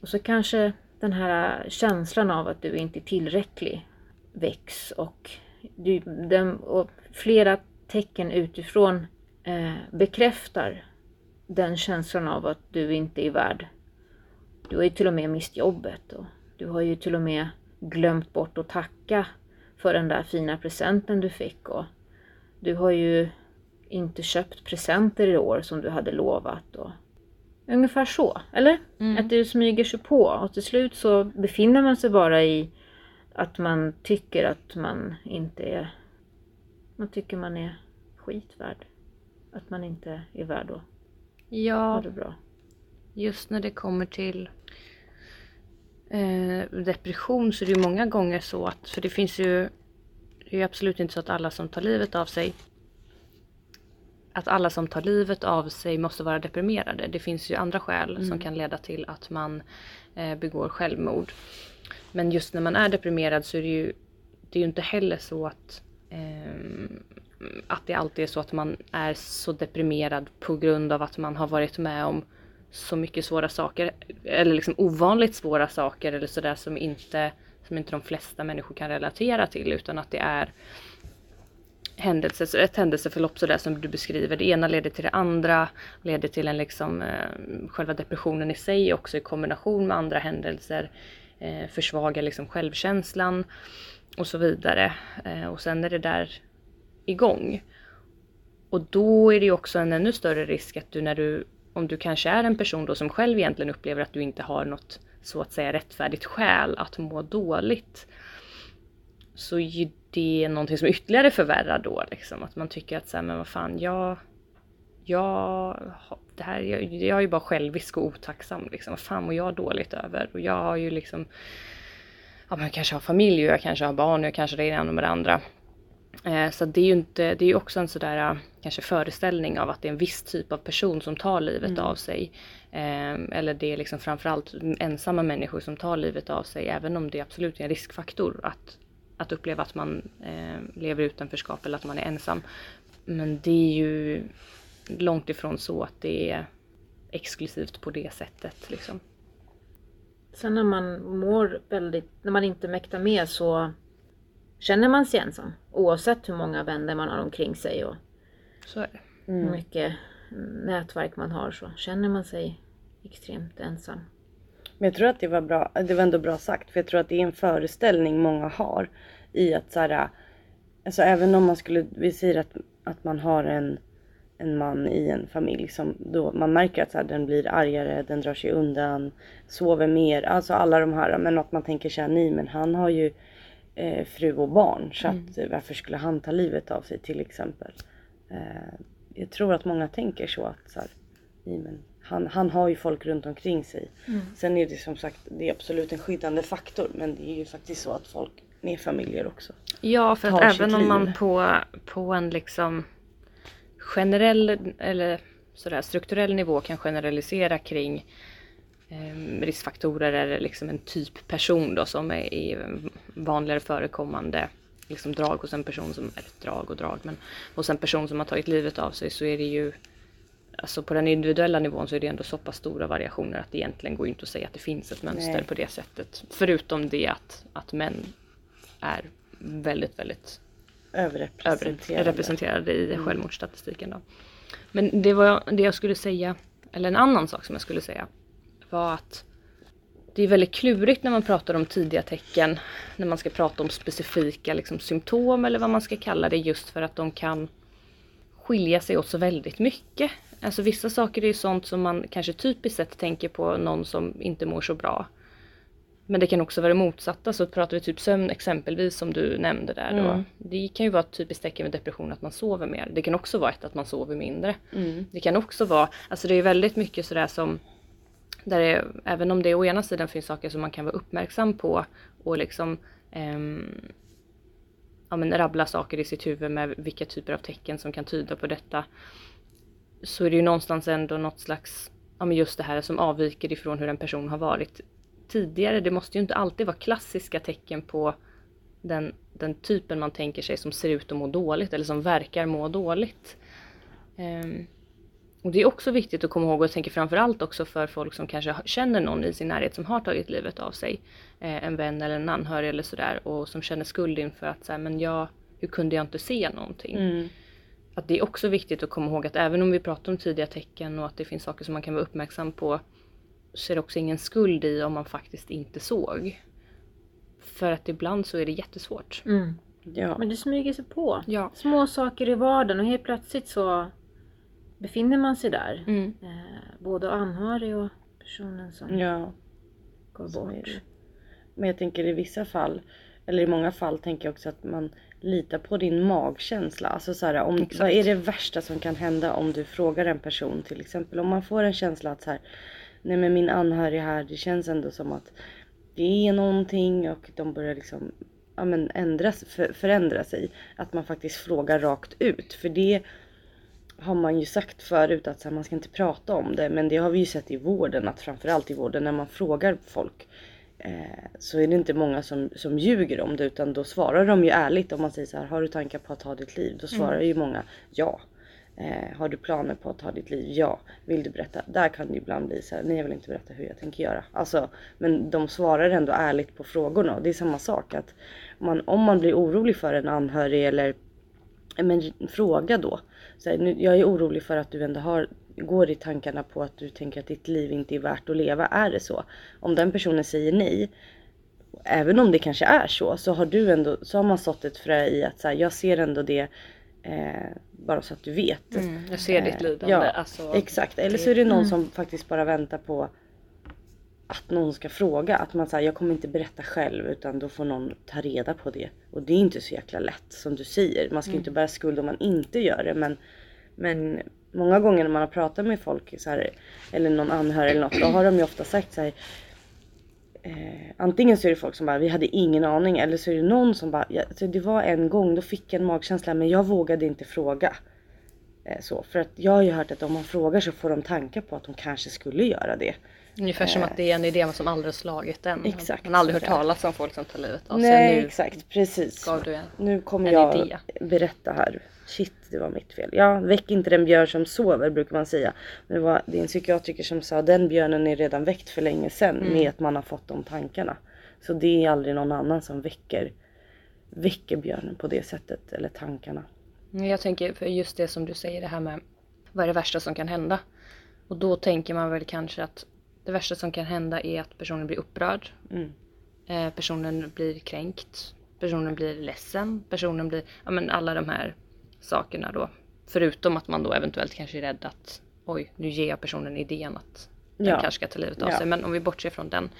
Och så kanske den här känslan av att du inte är tillräcklig väcks och, du, den, och flera tecken utifrån eh, bekräftar den känslan av att du inte är värd. Du har ju till och med mist jobbet och du har ju till och med glömt bort att tacka för den där fina presenten du fick och du har ju inte köpt presenter i år som du hade lovat. Och ungefär så, eller? Mm. Att det smyger sig på och till slut så befinner man sig bara i att man tycker att man inte är... Man tycker man är skitvärd. Att man inte är värd att ha Ja, det bra. just när det kommer till depression så är det ju många gånger så att, för det finns ju, det är ju absolut inte så att alla som tar livet av sig att alla som tar livet av sig måste vara deprimerade. Det finns ju andra skäl som kan leda till att man eh, begår självmord. Men just när man är deprimerad så är det ju, det är ju inte heller så att ehm, att det alltid är så att man är så deprimerad på grund av att man har varit med om så mycket svåra saker. Eller liksom ovanligt svåra saker eller sådär som inte, som inte de flesta människor kan relatera till. Utan att det är händelse, ett händelseförlopp sådär som du beskriver. Det ena leder till det andra, leder till en liksom, eh, själva depressionen i sig också i kombination med andra händelser. Eh, försvagar liksom självkänslan och så vidare. Eh, och sen är det där igång. Och då är det ju också en ännu större risk att du när du, om du kanske är en person då som själv egentligen upplever att du inte har något så att säga rättfärdigt skäl att må dåligt. Så är ju det någonting som ytterligare förvärrar då liksom. Att man tycker att så här, men vad fan, jag, jag, det här, jag, jag är ju bara självisk och otacksam liksom. Vad fan mår jag dåligt över? Och jag har ju liksom, ja men jag kanske har familj och jag kanske har barn och jag kanske det ena med det andra. Eh, Så det är ju inte, det är ju också en sådär kanske föreställning av att det är en viss typ av person som tar livet av sig. Eh, Eller det är liksom framförallt ensamma människor som tar livet av sig även om det absolut är en riskfaktor att, att uppleva att man eh, lever i utanförskap eller att man är ensam. Men det är ju långt ifrån så att det är exklusivt på det sättet liksom. Sen när man mår väldigt, när man inte mäktar med så känner man sig ensam. Oavsett hur många vänner man har omkring sig och Så är det. hur mycket nätverk man har så känner man sig extremt ensam. Men jag tror att det var bra, det var ändå bra sagt. För jag tror att det är en föreställning många har. I att så här, alltså även om man skulle, vi säger att, att man har en, en man i en familj som då man märker att så här, den blir argare, den drar sig undan, sover mer, alltså alla de här. Men att man tänker så här, nej men han har ju eh, fru och barn så att eh, varför skulle han ta livet av sig till exempel. Eh, jag tror att många tänker så att så här, nej, men han, han har ju folk runt omkring sig. Sen är det som sagt, det är absolut en skyddande faktor men det är ju faktiskt så att folk med familjer också. Ja, för att även om man på, på en liksom generell eller sådär strukturell nivå kan generalisera kring eh, riskfaktorer eller liksom en typ person då som är, är vanligare förekommande liksom drag hos en person som, eller drag och drag, men hos en person som har tagit livet av sig så är det ju Alltså på den individuella nivån så är det ändå så pass stora variationer att det egentligen går inte att säga att det finns ett mönster Nej. på det sättet. Förutom det att, att män är väldigt, väldigt Överrepresenterade. överrepresenterade i självmordsstatistiken. Då. Men det, var, det jag skulle säga, eller en annan sak som jag skulle säga, var att det är väldigt klurigt när man pratar om tidiga tecken, när man ska prata om specifika liksom, symptom eller vad man ska kalla det, just för att de kan skilja sig åt så väldigt mycket. Alltså vissa saker är ju sånt som man kanske typiskt sett tänker på någon som inte mår så bra. Men det kan också vara det motsatta, så pratar vi typ sömn exempelvis som du nämnde där då. Mm. Det kan ju vara ett typiskt tecken med depression att man sover mer. Det kan också vara ett att man sover mindre. Mm. Det kan också vara, alltså det är väldigt mycket sådär som där det, även om det å ena sidan finns saker som man kan vara uppmärksam på och liksom eh, ja, men rabbla saker i sitt huvud med vilka typer av tecken som kan tyda på detta. Så är det ju någonstans ändå något slags, ja men just det här som avviker ifrån hur en person har varit tidigare. Det måste ju inte alltid vara klassiska tecken på den, den typen man tänker sig som ser ut att må dåligt eller som verkar må dåligt. Ehm, och det är också viktigt att komma ihåg och jag tänker framförallt också för folk som kanske känner någon i sin närhet som har tagit livet av sig. Eh, en vän eller en anhörig eller sådär och som känner skuld inför att så men jag, hur kunde jag inte se någonting? Mm. Att det är också viktigt att komma ihåg att även om vi pratar om tidiga tecken och att det finns saker som man kan vara uppmärksam på så är det också ingen skuld i om man faktiskt inte såg. För att ibland så är det jättesvårt. Mm. Ja. Men det smyger sig på. Ja. Små saker i vardagen och helt plötsligt så befinner man sig där. Mm. Eh, både anhörig och personen som ja. går så bort. Men jag tänker i vissa fall, eller i många fall tänker jag också att man litar på din magkänsla. Alltså så här, om, Exakt. vad är det värsta som kan hända om du frågar en person till exempel? Om man får en känsla att så här, nej men min anhörig här, det känns ändå som att det är någonting och de börjar liksom ja, men ändras, för, förändra sig. Att man faktiskt frågar rakt ut. För det har man ju sagt förut att här, man ska inte prata om det. Men det har vi ju sett i vården att framförallt i vården när man frågar folk eh, så är det inte många som, som ljuger om det utan då svarar de ju ärligt om man säger så här, har du tankar på att ta ditt liv? Då svarar ju många ja. Eh, har du planer på att ta ditt liv? Ja. Vill du berätta? Där kan det ibland bli så här, nej jag vill inte berätta hur jag tänker göra. Alltså, men de svarar ändå ärligt på frågorna och det är samma sak att man, om man blir orolig för en anhörig eller men fråga då. Så här, nu, jag är orolig för att du ändå har, går i tankarna på att du tänker att ditt liv inte är värt att leva. Är det så? Om den personen säger nej, även om det kanske är så, så har du ändå, så har man sått ett frö i att så här, jag ser ändå det eh, bara så att du vet. Mm. Jag ser ditt Eh, lidande. Ja, alltså, exakt. Eller så är det någon som faktiskt bara väntar på att någon ska fråga. Att man säger jag kommer inte berätta själv utan då får någon ta reda på det. Och det är inte så jäkla lätt som du säger. Man ska ju inte bära skuld om man inte gör det. Men, men många gånger när man har pratat med folk så här, eller någon anhörig eller något. Då har de ju ofta sagt så här. Eh, antingen så är det folk som bara vi hade ingen aning eller så är det någon som bara ja, det var en gång då fick jag en magkänsla men jag vågade inte fråga. Eh, så, för att jag har ju hört att om man frågar så får de tankar på att de kanske skulle göra det. Ungefär som att det är en idé som aldrig har slagit än. Exakt. Man har aldrig hört talas om folk som tar livet av sig. Nej Nu exakt precis. gav du en. Nu kommer en jag idé. berätta här. Shit det var mitt fel. Ja väck inte den björn som sover brukar man säga. Men det var det är en psykiatriker som sa den björnen är redan väckt för länge sedan Mm. med att man har fått de tankarna. Så det är aldrig någon annan som väcker, väcker björnen på det sättet eller tankarna. Jag tänker för just det som du säger det här med vad är det värsta som kan hända? Och då tänker man väl kanske att det värsta som kan hända är att personen blir upprörd. Mm. Eh, personen blir kränkt. Personen blir ledsen. Personen blir, ja men alla de här sakerna då. Förutom att man då eventuellt kanske är rädd att oj, nu ger jag personen idén att den Ja. kanske ska ta livet av Ja. sig. Men om vi bortser från den.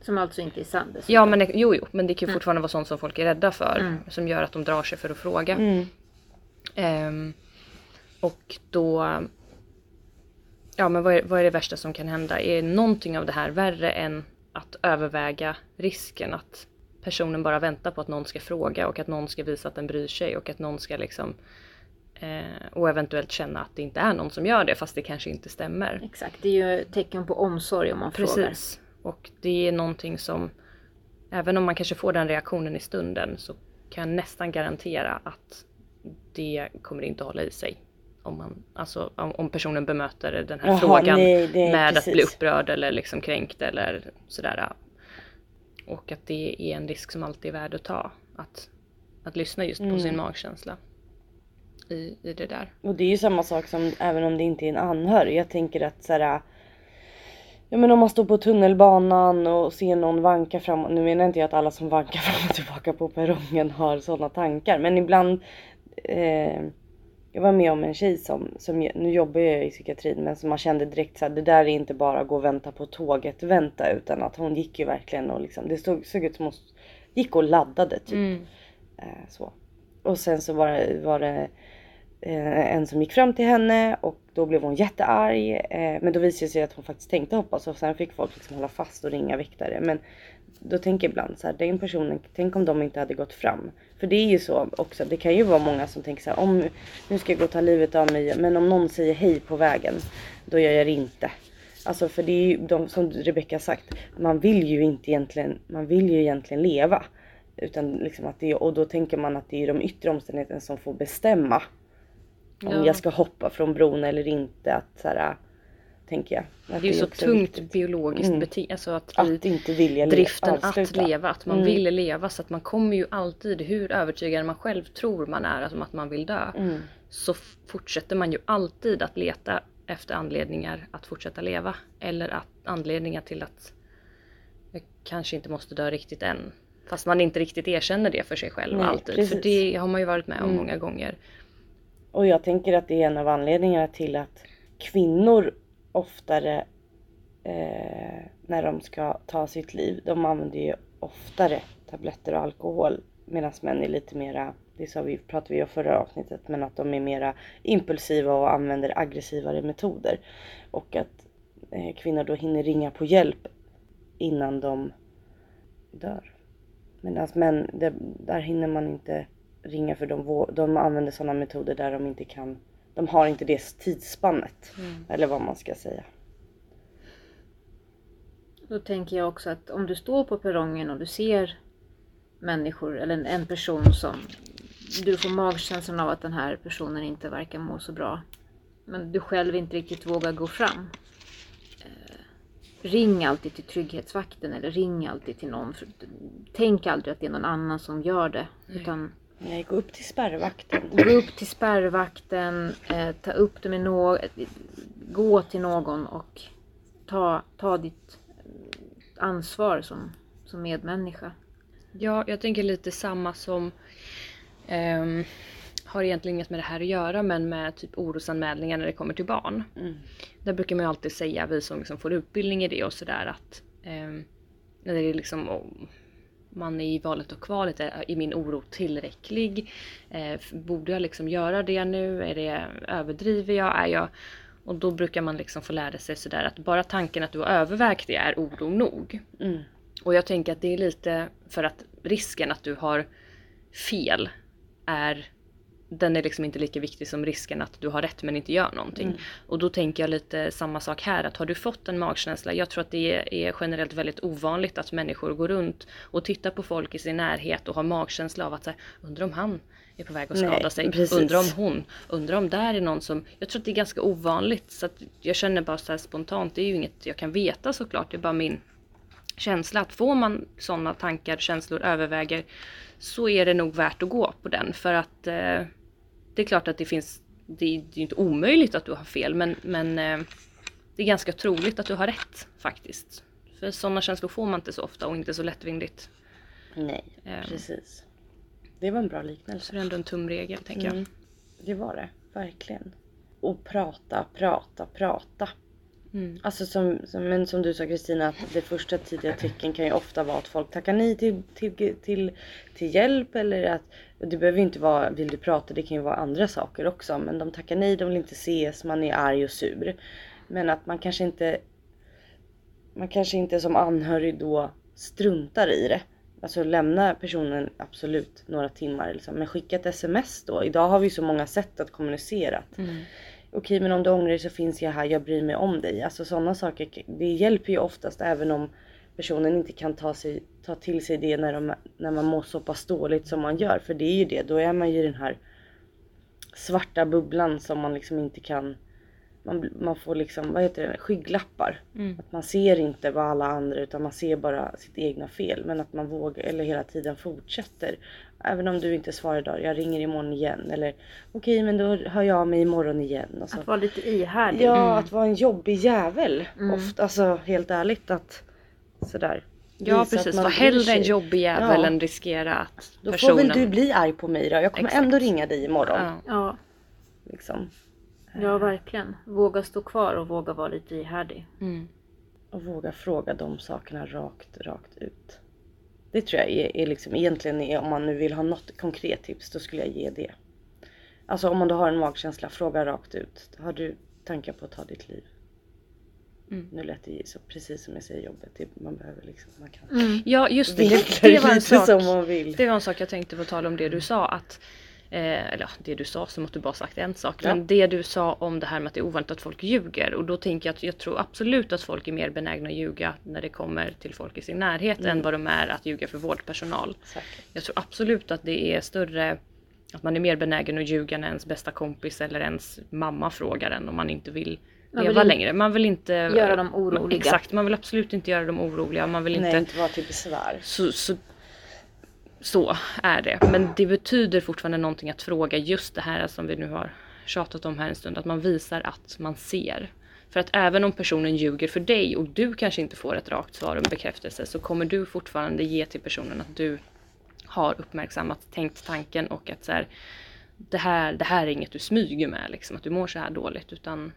Som alltså inte är sann. Ja men jo, jo, men det kan ju fortfarande vara sånt som folk är rädda för. Som gör att de drar sig för att fråga. Mm. Ehm, och då... Ja men vad är, vad är det värsta som kan hända? Är någonting av det här värre än att överväga risken att personen bara väntar på att någon ska fråga och att någon ska visa att den bryr sig och att någon ska liksom eh, och eventuellt känna att det inte är någon som gör det fast det kanske inte stämmer. Exakt, det är ju tecken på omsorg om man frågar. Precis. Och det är någonting som, även om man kanske får den reaktionen i stunden, så kan jag nästan garantera att det kommer inte hålla i sig. Om, man, alltså, om, personen bemöter den här Jaha, frågan nej, med precis. att bli upprörd eller liksom kränkt eller sådär. Och att det är en risk som alltid är värd att ta. Att, att lyssna just Mm. på sin magkänsla i, i det där. Och det är ju samma sak som även om det inte är en anhörig. Jag tänker att så här, Ja men om man står på tunnelbanan och ser någon vanka fram. Nu menar inte jag att alla som vankar fram och tillbaka på perrongen har sådana tankar. Men ibland. Eh, jag var med om en tjej som, som nu jobbar jag i psykiatrin men som man kände direkt så här, det där är inte bara gå och vänta på tåget vänta utan att hon gick ju verkligen och liksom det såg, såg ut som hon gick och laddade typ. Eh, så. Och sen så var det, var det eh, en som gick fram till henne och då blev hon jättearg. Eh, men då visade det sig att hon faktiskt tänkte hoppa så sen fick folk liksom hålla fast och ringa väktare. Men då tänker jag ibland så här, den personen, tänk om de inte hade gått fram. För det är ju så också, det kan ju vara många som tänker så här, om nu ska jag gå och ta livet av mig, men om någon säger hej på vägen, då gör jag det inte. Alltså för det är ju de, som Rebecca sagt, man vill ju inte egentligen, man vill ju egentligen leva. Utan liksom att det, och då tänker man att det är de yttre omständigheterna som får bestämma Om Ja. jag ska hoppa från bron eller inte. Att så här, tänker jag. Att Det är ju så tungt viktigt. biologiskt Mm. beteende. Alltså att, Att inte vilja driften avsluta. att leva, att man Mm. vill leva. Så att man kommer ju alltid, hur övertygad man själv tror man är alltså att man vill dö. Mm. Så fortsätter man ju alltid att leta efter anledningar att fortsätta leva. Eller att, anledningar till att jag kanske inte måste dö riktigt än. Fast man inte riktigt erkänner det för sig själv Nej, alltid. precis. För det har man ju varit med om Mm. många gånger. Och jag tänker att det är en av anledningarna till att kvinnor oftare eh, när de ska ta sitt liv, de använder ju oftare tabletter och alkohol medan män är lite mera, det sa vi, pratade vi om förra avsnittet, men att de är mera impulsiva och använder aggressivare metoder. Och att eh, kvinnor då hinner ringa på hjälp innan de dör. Medan män, det, där hinner man inte ringa för de, de använder sådana metoder där de inte kan, de har inte det tidsspannet. Eller vad man ska säga. Då tänker jag också att om du står på perrongen och du ser människor eller en, person som du får magkänslan av att den här personen inte verkar må så bra. Men du själv inte riktigt vågar gå fram. Eh, ring alltid till trygghetsvakten eller ring alltid till någon. Tänk aldrig att det är någon annan som gör det. Utan Nej, gå upp till spärrvakten. gå upp till spärrvakten, eh, ta upp det med någon, gå till någon och ta, ta ditt eh, ansvar som, som medmänniska. Ja, jag tänker lite samma som ehm, har egentligen inget med det här att göra men med typ orosanmälningar när det kommer till barn. Mm. Där brukar man ju alltid säga, vi som liksom får utbildning i det och sådär att ehm, när det är liksom om man är i valet och kvalet, är, min oro tillräcklig? Eh, borde jag liksom göra det nu? Är det, överdriver jag? Är jag? Och då brukar man liksom få lära sig sådär att bara tanken att du har övervägt det är oro nog. Mm. Och jag tänker att det är lite för att risken att du har fel är den är liksom inte lika viktig som risken att du har rätt men inte gör någonting. Och då tänker jag lite samma sak här att har du fått en magkänsla, jag tror att det är, generellt väldigt ovanligt att människor går runt och tittar på folk i sin närhet och har magkänsla av att säga, undrar om han är på väg att skada Nej, sig, precis. undrar om hon, undrar om där är någon som, jag tror att det är ganska ovanligt så att jag känner bara så här spontant, det är ju inget jag kan veta såklart, det är bara min känsla. Att får man sådana tankar, känslor överväger så är det nog värt att gå på den. För att eh, det är klart att det finns, det är ju inte omöjligt att du har fel men, men eh, det är ganska troligt att du har rätt faktiskt. För sådana känslor får man inte så ofta och inte så lättvindigt. Nej, Ehm. precis. Det var en bra Så liknelse. det är ändå en tumregel tänker jag. Mm. Det var det, verkligen. Och prata, prata, prata. Mm. Alltså som, som, men som du sa Kristina, att det första tidiga tecken kan ju ofta vara att folk tackar nej till, till, till, till hjälp eller att och det behöver inte vara vill du prata, det kan ju vara andra saker också. Men de tackar nej, de vill inte ses, man är arg och sur. Men att man kanske inte man kanske inte som anhörig då struntar i det. Alltså lämna personen absolut några timmar liksom. Men skicka ett sms då. Idag har vi så många sätt att kommunicera. Mm. Okej men om du ångrar dig så finns jag här, jag bryr mig om dig. Alltså sådana saker, det hjälper ju oftast även om personen inte kan ta, sig, ta till sig det när, de, när man mår så pass dåligt som man gör. För det är ju det, då är man ju i den här svarta bubblan som man liksom inte kan man, man får liksom, vad heter det, skygglappar. Mm. Att man ser inte vad alla andra utan man ser bara sitt egna fel. Men att man vågar, eller hela tiden fortsätter. Även om du inte svarar idag, jag ringer imorgon igen. Eller okej men då hör jag av mig imorgon igen. Att vara lite ihärdig. Ja, att vara en jobbig jävel. Mm. Ofta, alltså helt ärligt att sådär. Ja visa precis, var hellre en jobbig jävel Ja. än riskera att Då personen... får väl du bli arg på mig då. Jag kommer Exakt. ändå ringa dig imorgon. Ja. Ja, Liksom. ja, verkligen. Våga stå kvar och våga vara lite ihärdig. Mm. Och våga fråga de sakerna rakt, rakt ut. Det tror jag är, är liksom egentligen är, om man nu vill ha något konkret tips då skulle jag ge det. Alltså om man då har en magkänsla, fråga rakt ut. Har du tankar på att ta ditt liv? Mm. Nu lät det så precis som jag säger jobbet. Det, man behöver liksom, man kan Mm. Ja just det, det, det var en sak. Det var en sak jag tänkte på tal om det du sa att Eh, eller det du sa som att du bara sagt en sak. Ja. Men det du sa om det här med att det är ovanligt att folk ljuger. Och då tänker jag att jag tror absolut att folk är mer benägna att ljuga när det kommer till folk i sin närhet Mm. än vad de är att ljuga för vårdpersonal. Säkert. Jag tror absolut att det är större att man är mer benägen att ljuga när ens bästa kompis eller ens mamma frågar en om man inte vill leva längre. Man vill inte Göra dem oroliga. Exakt, man vill absolut inte göra dem oroliga. Man vill Nej, inte inte vara till besvär. så, så, så är det. Men det betyder fortfarande någonting att fråga just det här som vi nu har tjatat om här en stund. Att man visar att man ser. För att även om personen ljuger för dig och du kanske inte får ett rakt svar och en bekräftelse så kommer du fortfarande ge till personen att du har uppmärksammat, tänkt tanken och att så här, det, här, det här är inget du smyger med liksom. Att du mår så här dåligt utan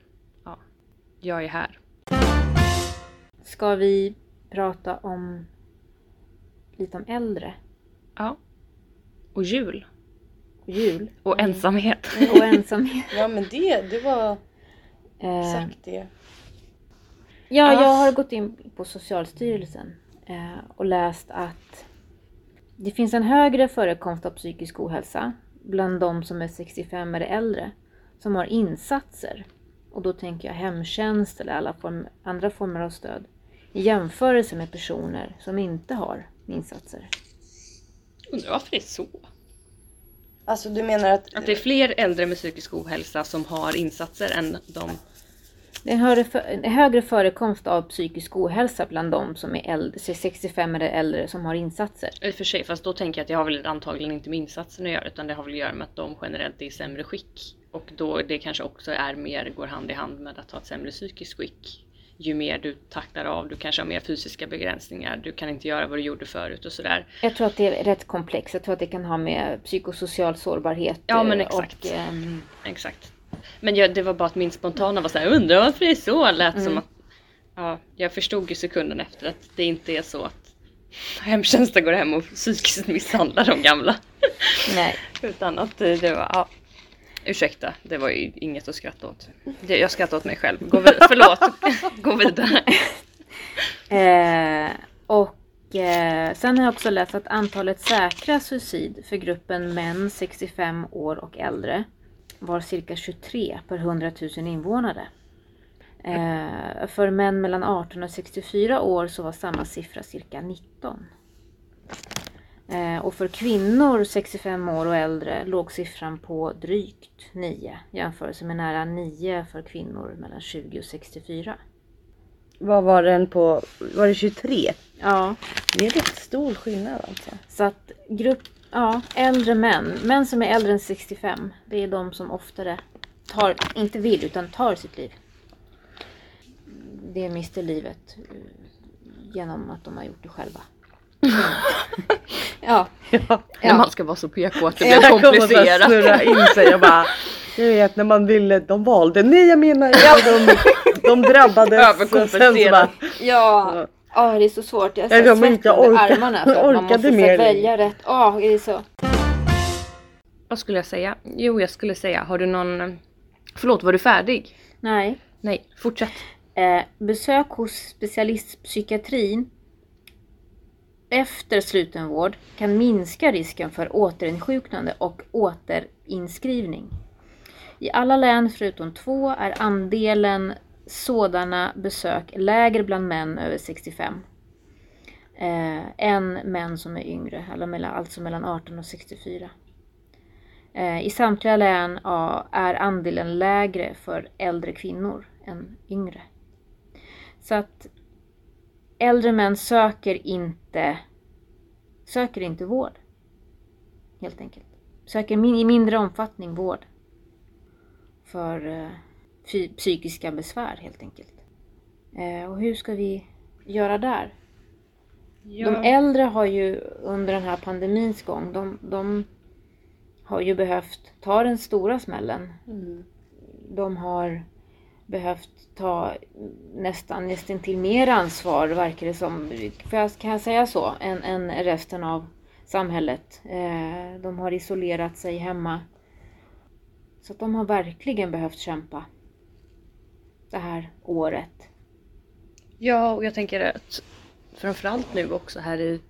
jag är här. Ska vi prata om lite om äldre Ja. Och jul. och jul Och ensamhet. och ensamhet? Ja men det, det var Eh, sagt det. Ja, jag har gått in på Socialstyrelsen eh, och läst att det finns en högre förekomst av psykisk ohälsa bland de som är 65 eller äldre som har insatser. Och då tänker jag hemtjänst eller alla form, andra former av stöd i jämförelse med personer som inte har insatser. Undrar varför det är så? Alltså du menar att... Att det är fler äldre med psykisk ohälsa som har insatser än de... Det är en högre, förekomst av psykisk ohälsa bland de som är äldre, 65 eller äldre som har insatser. I och för sig, fast då tänker jag att det har väl antagligen inte med insatsen att göra utan det har väl att göra med att de generellt är i sämre skick. Och då det kanske också är mer, går hand i hand med att ha ett sämre psykiskt skick. Ju mer du tacklar av, du kanske har mer fysiska begränsningar, du kan inte göra vad du gjorde förut och sådär. Jag tror att det är rätt komplext. Jag tror att det kan ha med psykosocial sårbarhet Ja, men eh, exakt. och ehm, Exakt. Men jag, det var bara att min spontana var såhär, undrar varför det är så? Lät som Mm. att... Ja, jag förstod ju sekunden efter att det inte är så att hemtjänsten går hem och psykiskt misshandlar de gamla. nej. Utan att det var, ja. Ursäkta, det var ju inget att skratta åt. Jag skrattar åt mig själv. Gå vid, förlåt, gå vidare. Eh, och eh, sen har jag också läst att antalet säkra suicid för gruppen män 65 år och äldre var cirka 23 per 100 000 invånare. Eh, för män mellan 18 och 64 år så var samma siffra cirka 19. Eh, och för kvinnor 65 år och äldre låg siffran på drygt 9 jämfört med nära 9 för kvinnor mellan 20 och 64. Vad var den på? Var det 23? Ja, Det är rätt stor skillnad alltså. Så att grupp, ja, äldre män, män som är äldre än 65, det är de som oftare tar, inte vill, utan tar sitt liv. Det mister livet eh, genom att de har gjort det själva. ja, Ja. När man ska vara så PK att det Jag blir komplicerat. snurra in sig. Jag bara, jag vet när man ville, de valde. Nej jag menar, ja. de, de drabbades. Och sen så bara, ja, ja, det är så svårt. Jag Jag inte svett under orka- armarna för att man orkade måste mer välja rätt. Ja, det är så. Vad skulle jag säga? Jo, jag skulle säga, har du någon... Förlåt, var du färdig? Nej. Nej, fortsätt. Eh, besök hos specialistpsykiatrin efter slutenvård kan minska risken för återinsjuknande och återinskrivning. I alla län förutom två är andelen sådana besök lägre bland män över 65 eh, än män som är yngre, alltså mellan 18 och 64. Eh, I samtliga län ja, är andelen lägre för äldre kvinnor än yngre. Så att äldre män söker inte, söker inte vård. Helt enkelt. Söker min, i mindre omfattning vård. För eh, psykiska besvär helt enkelt. Eh, och hur ska vi göra där? De äldre har ju under den här pandemins gång, de, de har ju behövt ta den stora smällen. De har behövt ta nästan, nästan till mer ansvar, verkar det som, för jag, kan jag säga så, än, än resten av samhället. Eh, de har isolerat sig hemma. Så att de har verkligen behövt kämpa det här året. Ja, och jag tänker att framförallt nu också här i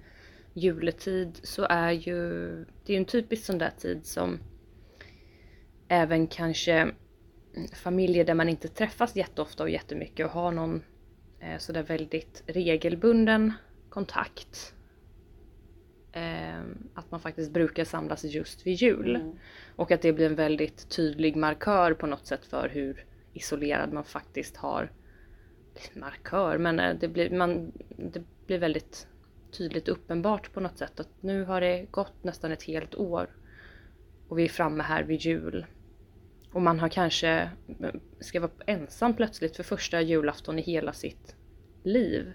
juletid så är ju det är ju en typisk sån där tid som även kanske familjer där man inte träffas jätteofta och jättemycket och har någon eh, sådär väldigt regelbunden kontakt eh, att man faktiskt brukar samlas just vid jul. Mm. Och att det blir en väldigt tydlig markör på något sätt för hur isolerad man faktiskt har markör, men eh, det blir, man, det blir väldigt tydligt uppenbart på något sätt att nu har det gått nästan ett helt år och vi är framme här vid jul. Och man har kanske eh, ska vara ensam plötsligt för första julafton i hela sitt liv.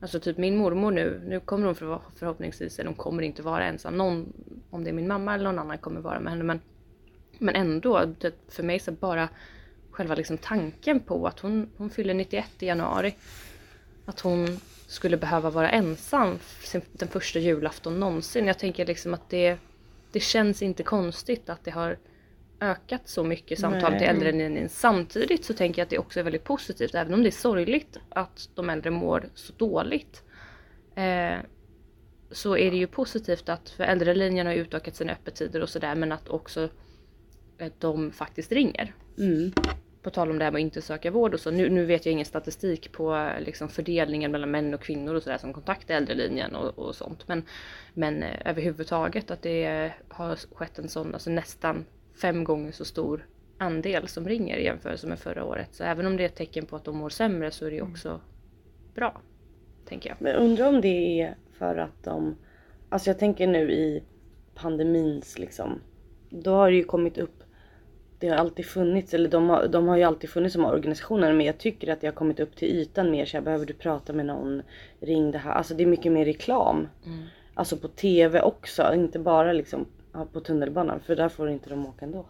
Alltså typ min mormor nu, nu kommer hon för, förhoppningsvis, eller hon kommer inte vara ensam. Någon, om det är min mamma eller någon annan kommer vara med henne. Men, men ändå, för mig så bara själva liksom tanken på att hon, hon fyller 91 i januari. Att hon skulle behöva vara ensam den första julafton någonsin. Jag tänker liksom att det, det känns inte konstigt att det har ökat så mycket samtal Nej. till äldre Samtidigt så tänker jag att det också är väldigt positivt, även om det är sorgligt att de äldre mår så dåligt. Eh, så är det ju positivt att, för äldrelinjen har utökat sina öppettider och sådär, men att också eh, de faktiskt ringer. Mm. På tal om det här med att inte söka vård och så. Nu, nu vet jag ingen statistik på liksom, fördelningen mellan män och kvinnor och sådär som kontaktar äldrelinjen och, och sånt. Men, men eh, överhuvudtaget att det har skett en sån, alltså nästan fem gånger så stor andel som ringer i jämförelse med förra året. Så även om det är ett tecken på att de mår sämre så är det mm. också bra. Tänker jag. Men undrar om det är för att de... Alltså jag tänker nu i pandemins liksom. Då har det ju kommit upp. Det har alltid funnits, eller de har, de har ju alltid funnits som organisationer. Men jag tycker att det har kommit upp till ytan mer. Så jag behöver du prata med någon? Ring det här. Alltså det är mycket mer reklam. Mm. Alltså på TV också. Inte bara liksom ja, på tunnelbanan för där får inte de åka ändå.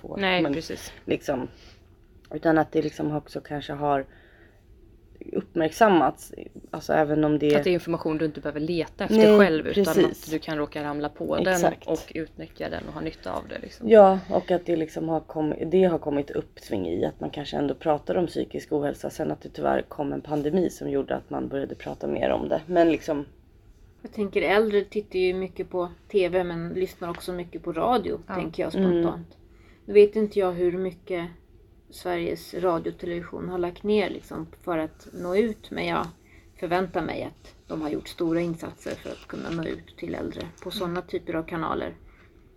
Får, Nej men, precis. Liksom, utan att det liksom också kanske har uppmärksammats. Alltså även om det... Att det är information du inte behöver leta efter Nej, själv precis. utan att du kan råka ramla på Exakt. den och utnyttja den och ha nytta av det. Liksom. Ja och att det liksom har kommit, det har kommit uppsving i att man kanske ändå pratar om psykisk ohälsa. Sen att det tyvärr kom en pandemi som gjorde att man började prata mer om det. Men liksom jag tänker äldre tittar ju mycket på TV men lyssnar också mycket på radio, ja. tänker jag spontant. Mm. Nu vet inte jag hur mycket Sveriges Radio och Television har lagt ner liksom för att nå ut, men jag förväntar mig att de har gjort stora insatser för att kunna nå ut till äldre på sådana typer av kanaler.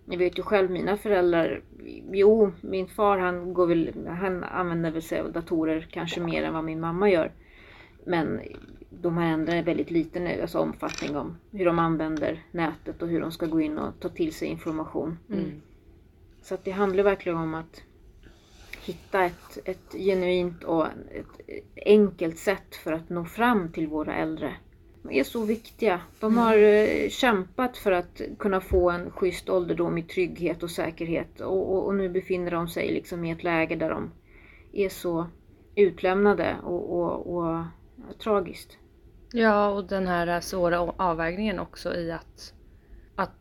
Jag vet ju själv mina föräldrar, jo min far han, går väl, han använder väl sig av datorer kanske mer än vad min mamma gör. Men de har ändrat väldigt liten nu, alltså omfattning om hur de använder nätet och hur de ska gå in och ta till sig information. Mm. Så att det handlar verkligen om att hitta ett, ett genuint och ett enkelt sätt för att nå fram till våra äldre. De är så viktiga. De mm. har mm. kämpat för att kunna få en schysst ålderdom i trygghet och säkerhet och, och, och, nu befinner de sig liksom i ett läge där de är så utlämnade och, och tragiskt. Ja, och den här svåra avvägningen också i att, att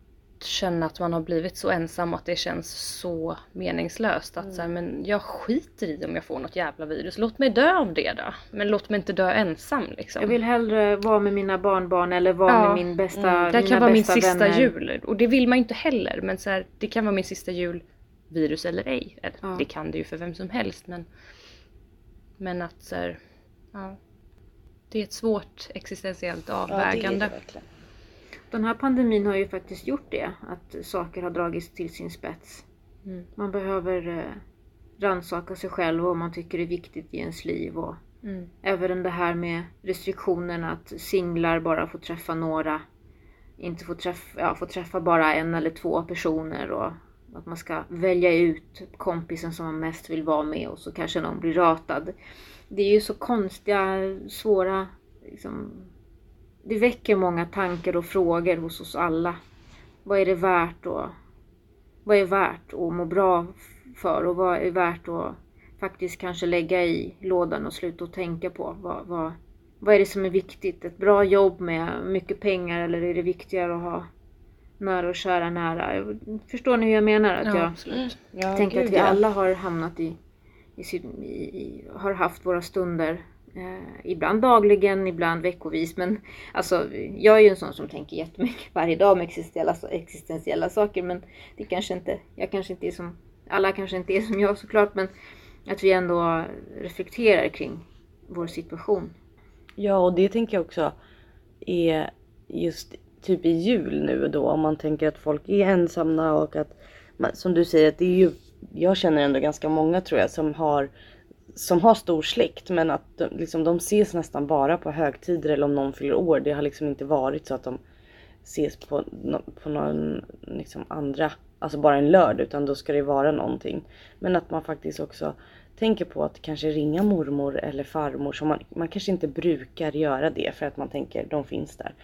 känna att man har blivit så ensam och att det känns så meningslöst. Att mm. så här, men jag skiter i om jag får något jävla virus. Låt mig dö av det då. Men låt mig inte dö ensam liksom. Jag vill hellre vara med mina barnbarn eller vara ja. med min bästa mm. Det kan vara min sista vänner. jul. Och det vill man ju inte heller. Men så här, det kan vara min sista jul, virus eller ej. Eller, ja. Det kan det ju för vem som helst. Men, men att så här, ja det är ett svårt existentiellt avvägande. Ja, det det Den här pandemin har ju faktiskt gjort det, att saker har dragits till sin spets. Mm. Man behöver eh, rannsaka sig själv och vad man tycker är viktigt i ens liv. Och mm. Även det här med restriktionerna att singlar bara får träffa några. Inte får träffa, ja, får träffa bara en eller två personer. Och att man ska välja ut kompisen som man mest vill vara med och så kanske någon blir ratad det är ju så konstiga, svåra... Liksom, det väcker många tankar och frågor hos oss alla. Vad är det värt att, vad är värt att må bra för och vad är värt att faktiskt kanske lägga i lådan och sluta att tänka på? Vad, vad, vad är det som är viktigt? Ett bra jobb med mycket pengar eller är det viktigare att ha nära och kära nära? Förstår ni hur jag menar? Att ja, jag. Ja, tänker att vi alla har hamnat i i, i, har haft våra stunder. Eh, ibland dagligen, ibland veckovis. Men alltså, jag är ju en sån som tänker jättemycket varje dag om existentiella, existentiella saker. Men det kanske inte, jag kanske inte är som, alla kanske inte är som jag såklart. Men att vi ändå reflekterar kring vår situation. Ja, och det tänker jag också är just typ i jul nu och då om man tänker att folk är ensamma och att som du säger att det är ju jag känner ändå ganska många tror jag som har som har stor släkt men att de, liksom, de ses nästan bara på högtider eller om någon fyller år. Det har liksom inte varit så att de ses på, på någon liksom andra, alltså bara en lördag utan då ska det vara någonting. Men att man faktiskt också tänker på att kanske ringa mormor eller farmor som man, man kanske inte brukar göra det för att man tänker de finns där.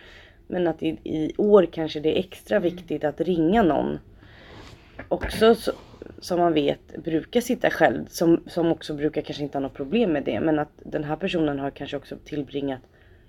Men att i, i år kanske det är extra viktigt att ringa någon också så, som man vet brukar sitta själv, som, som också brukar kanske inte ha något problem med det. Men att den här personen har kanske också tillbringat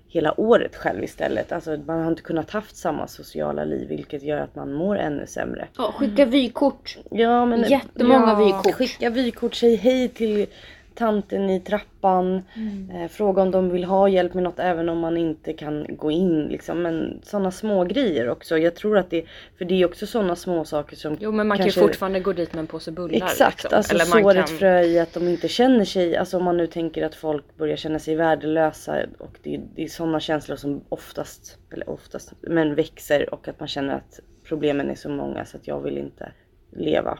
hela året själv istället. Alltså man har inte kunnat haft samma sociala liv vilket gör att man mår ännu sämre. Ja, skicka vykort. Ja, men, Jättemånga ja, vykort. Skicka vykort, säg hej till tanten i trappan. Mm. Eh, fråga om de vill ha hjälp med något även om man inte kan gå in. Liksom. Men sådana små grejer också. Jag tror att det, för det är också sådana små saker som Jo men man kanske, kan ju fortfarande gå dit med en påse bullar. Exakt, liksom. alltså Eller sår ett kan... frö i att de inte känner sig, alltså om man nu tänker att folk börjar känna sig värdelösa och det, det är sådana känslor som oftast, eller oftast, men växer och att man känner att problemen är så många så att jag vill inte leva.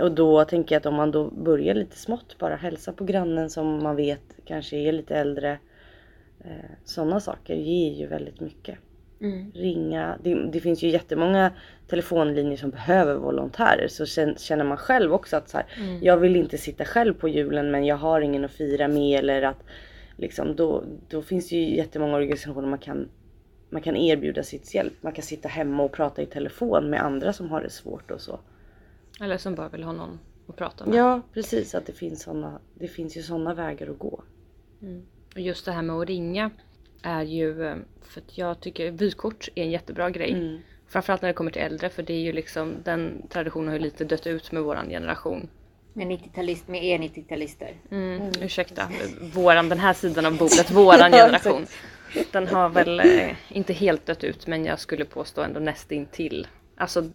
Och då tänker jag att om man då börjar lite smått, bara hälsa på grannen som man vet kanske är lite äldre. Eh, Sådana saker ger ju väldigt mycket. Mm. Ringa, det, det finns ju jättemånga telefonlinjer som behöver volontärer. Så kän- känner man själv också att så här, jag vill inte sitta själv på julen men jag har ingen att fira med. Eller att liksom, då, då finns det ju jättemånga organisationer man kan, man kan erbjuda sitt hjälp. Man kan sitta hemma och prata i telefon med andra som har det svårt och så. Eller som bara vill ha någon att prata med. Ja precis, att det finns, såna, det finns ju sådana vägar att gå. Och just det här med att ringa är ju, eh, för att jag tycker vykort är en jättebra grej. Mm. Framförallt när det kommer till äldre för det är ju liksom, den traditionen har ju lite dött ut med våran generation. Med, 90-talist, med er 90-talister. Mm, Ursäkta, våran, den här sidan av bordet, våran generation. Den har väl eh, inte helt dött ut men jag skulle påstå ändå nästintill. Alltså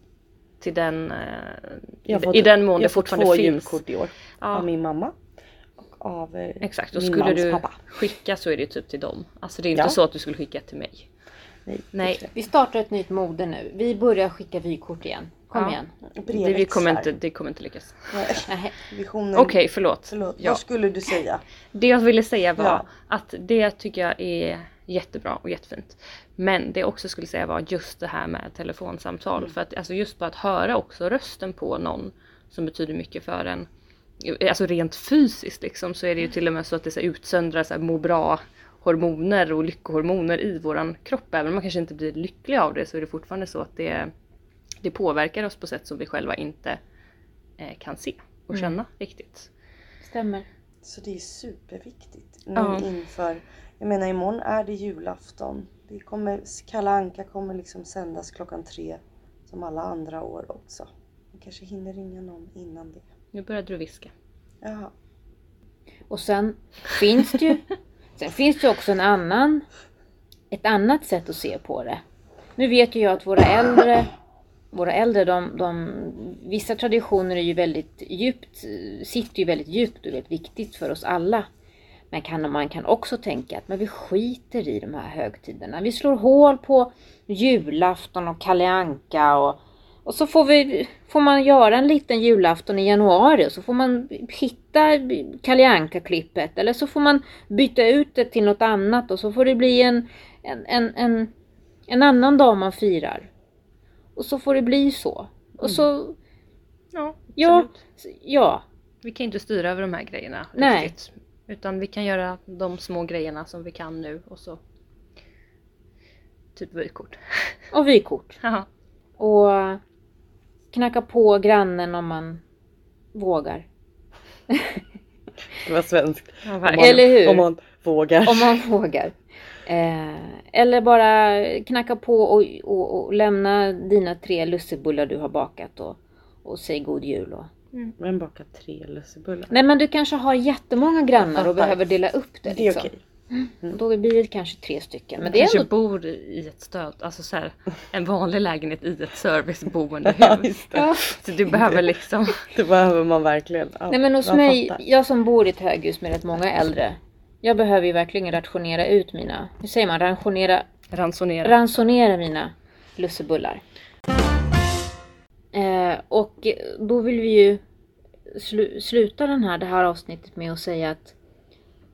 till den, eh, Jag fått- i den mån jag det har fått fortfarande två finns. julkort i år. Ja. Av min mamma och av eh, Exakt, och min skulle mans du pappa. skicka så är det ju typ till dem. Alltså det är inte Ja. så att du skulle skicka till mig. Nej. Nej. Vi startar ett nytt mode nu. Vi börjar skicka vykort igen. Kom Ja. igen. det. Vi kommer inte, det kommer inte lyckas. Nej, Nej. Visionen. Okej, förlåt. Förlåt, Ja. vad skulle du säga? Det jag ville säga var Ja. att det tycker jag är jättebra och jättefint. Men det jag också skulle säga var just det här med telefonsamtal. Mm. För att alltså just bara att höra också rösten på någon som betyder mycket för en. Alltså rent fysiskt liksom så är det ju till och med så att det så här utsöndrar så här må bra hormoner och lyckohormoner i våran kropp. Även om man kanske inte blir lycklig av det så är det fortfarande så att det, det påverkar oss på sätt som vi själva inte eh, kan se och Mm. känna riktigt. Stämmer. Så det är superviktigt nu Ja. inför, jag menar imorgon är det julafton. Det kommer, Kalle Anka kommer liksom sändas klockan tre som alla andra år också. Vi kanske hinner ringa någon innan det. Nu började du viska. Jaha. Och sen finns det ju sen finns det också en annan, ett annat sätt att se på det. Nu vet ju jag att våra äldre, våra äldre de, de, vissa traditioner är ju väldigt djupt, sitter ju väldigt djupt och är väldigt viktigt för oss alla. Men kan, man kan också tänka att men vi skiter i de här högtiderna. Vi slår hål på julafton och Kalle Anka och, och så får, vi, får man göra en liten julafton i januari och så får man hitta Kalle Anka-klippet eller så får man byta ut det till något annat och så får det bli en, en, en, en, en annan dag man firar. Och så får det bli så. Och så, Ja, ja, ja, Vi kan inte styra över de här grejerna Nej. riktigt. Utan vi kan göra de små grejerna som vi kan nu och så typ vykort. och vykort. Och knacka på grannen om man vågar. Det var svenskt. ja, Om man, Eller hur? Om man vågar. Om man vågar. Eh, eller bara knacka på och, och, och lämna dina tre lussebullar du har bakat och, och säg god jul. Och... Men baka tre lussebullar. Nej men du kanske har jättemånga grannar och behöver dela upp det. det är Liksom. okej. Och Då blir det kanske tre stycken. Men Man det är kanske ändå... bor i ett stöd, alltså så här, en vanlig lägenhet i ett serviceboendehus. Ja. Så du behöver liksom, Det behöver man verkligen. Ja, Nej men hos jag mig, fattar. jag som bor i ett höghus med rätt många äldre. Jag behöver ju verkligen rationera ut mina, hur säger man, rationera, ransonera. ransonera mina lussebullar. Eh, och då vill vi ju slu- sluta den här, det här avsnittet med att säga att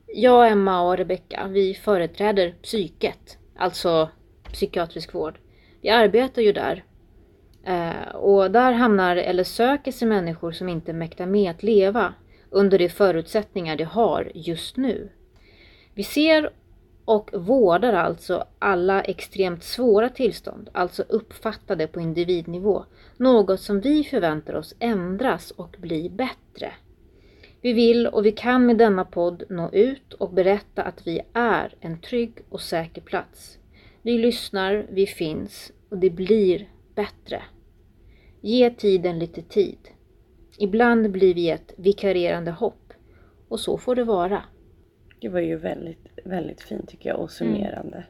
jag, Emma och Rebecka, vi företräder psyket, alltså psykiatrisk vård. Vi arbetar ju där. Eh, och där hamnar eller söker sig människor som inte mäktar med att leva under de förutsättningar de har just nu. Vi ser och vårdar alltså alla extremt svåra tillstånd, alltså uppfattade på individnivå. Något som vi förväntar oss ändras och bli bättre. Vi vill och vi kan med denna podd nå ut och berätta att vi är en trygg och säker plats. Vi lyssnar, vi finns och det blir bättre. Ge tiden lite tid. Ibland blir vi ett vikarierande hopp och så får det vara. Det var ju väldigt, väldigt fint tycker jag och summerande.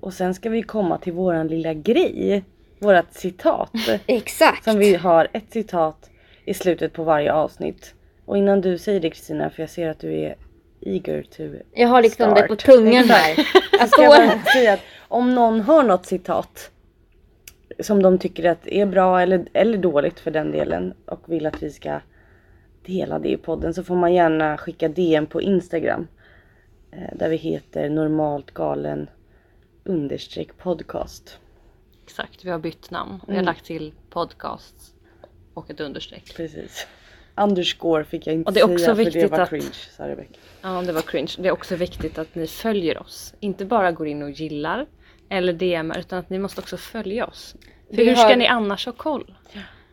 Och sen ska vi komma till våran lilla grej. Vårat citat. Exakt! som vi har ett citat i slutet på varje avsnitt. Och innan du säger det Kristina, för jag ser att du är eager to Jag har liksom det på start. tungan här. Jag Ska bara säga att om någon har något citat som de tycker att är bra eller, eller dåligt för den delen och vill att vi ska dela det i podden så får man gärna skicka DM på Instagram. eh, Där vi heter normalt galen understreck podcast. Exakt, vi har bytt namn. Vi har Mm. lagt till podcast och ett understreck. Precis. Underscore fick jag inte Och det är också säga för det viktigt var att- cringe, sa Rebecka. Ja, det var cringe. Det är också viktigt att ni följer oss. Inte bara går in och gillar eller DMar utan att ni måste också följa oss. För Vi hur ska har- ni annars ha koll?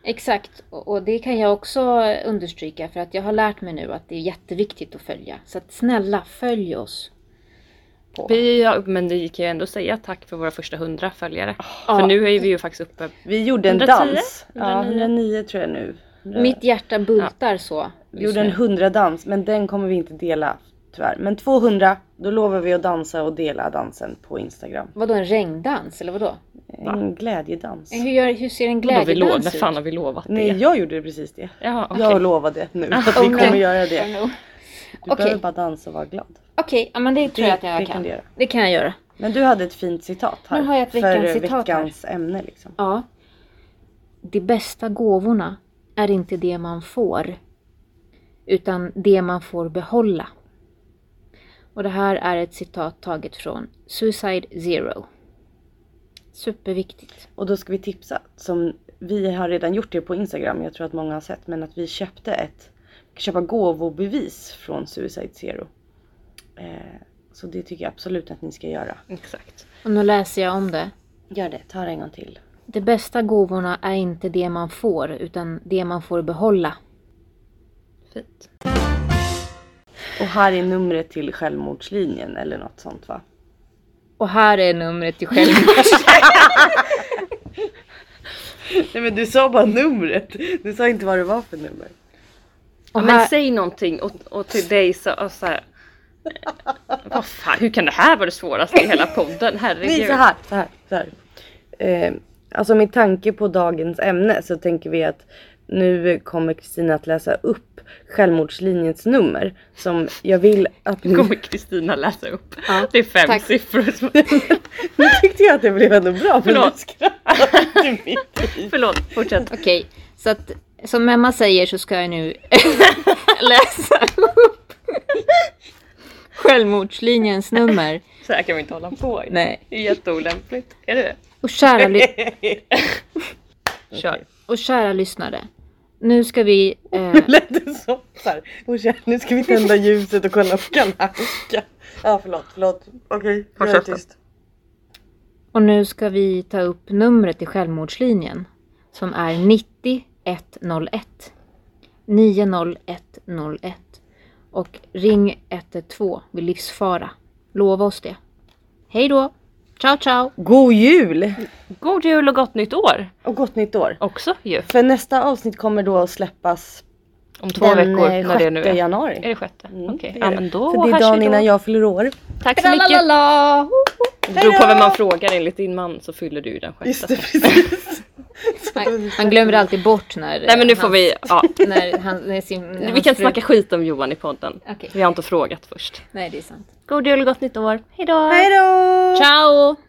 Exakt, och det kan jag också understryka för att jag har lärt mig nu att det är jätteviktigt att följa. Så att snälla, följ oss. På. Vi, ja, men det kan ju ändå säga tack för våra första hundra följare. Ja. För nu är vi ju faktiskt uppe. Vi gjorde en 110? dans. Ja, 109. 109 tror jag nu. Mitt hjärta bultar så. Vi gjorde en nu. 100 dans men den kommer vi inte dela tyvärr. Men 200 då lovar vi att dansa och dela dansen på Instagram. Vadå en regndans eller vadå? En glädjedans. Hur, gör, hur ser en vi lov, när glädjedans fan har ut? vi lovat Nej det? jag gjorde precis det. Ja, okej. Jag lovade nu att vi kommer göra det. Du Okej. behöver bara dansa och vara glad. Okej, ja, men det tror jag att det jag kan kan. göra. Det kan jag göra. Men du hade ett fint citat här. Nu har jag ett veckans för citat här. veckans ämne liksom. Ja. De bästa gåvorna är inte det man får, utan det man får behålla. Och det här är ett citat taget från Suicide Zero. Superviktigt. Och då ska vi tipsa som vi har redan gjort det på Instagram. Jag tror att många har sett men att vi köpte ett köpa gåvobevis från Suicide Zero. Eh, så det tycker jag absolut att ni ska göra. Exakt. Och nu läser jag om det. Gör det, ta det en gång till. De bästa gåvorna är inte det man får, utan det man får behålla. Fint. Och här är numret till självmordslinjen eller något sånt va? Och här är numret till självmord. Nej men du sa bara numret. Du sa inte vad det var för nummer. Ja, Och men här, säg någonting och, och till dig så, och så här. Vad fan, hur kan det här vara det svåraste i hela podden? Herregud. Nej så här, så här, så här. Eh, alltså med tanke på dagens ämne så tänker vi att nu kommer Kristina att läsa upp självmordslinjens nummer som jag vill att Nu ni... kommer Kristina läsa upp. Ja, det är fem tack. siffror. nu tyckte jag att det blev ändå bra Förlåt. Förlåt, fortsätt. Okej, så att som Emma säger så ska jag nu läsa upp självmordslinjens nummer. Så här kan vi inte hålla på. Nej. Det är jätteolämpligt. Är det det? Och kära, ly- Kör. och kära lyssnare. Nu ska vi... Eh, Lät det nu ska vi tända ljuset och kolla på Kalle. Ja förlåt, förlåt. Okej, jag är tyst. och nu ska vi ta upp numret till självmordslinjen. Som är 90 101. 90101. Och ring 112 vid livsfara. Lova oss det. Hej då! Ciao ciao! God jul! God jul och gott nytt år. Och gott nytt år. Också ju. För nästa avsnitt kommer då att släppas Om två den veckor eh, när det nu 6 är. januari. Är det sjätte? Mm, Okej, är ja men då För det är dagen innan jag fyller år. Tack så mycket. Tralalala! Det beror på vem man frågar. Enligt din man så fyller du den Just det, sjätte. precis. Han, han glömmer alltid bort när... Nej men nu får hans- vi, ja. När han, när sin, när Vi kan fru- snacka skit om Johan i podden. Okej. Vi har inte frågat först. Nej det är sant. God jul och gott nytt år. Hejdå! Hej då! Ciao!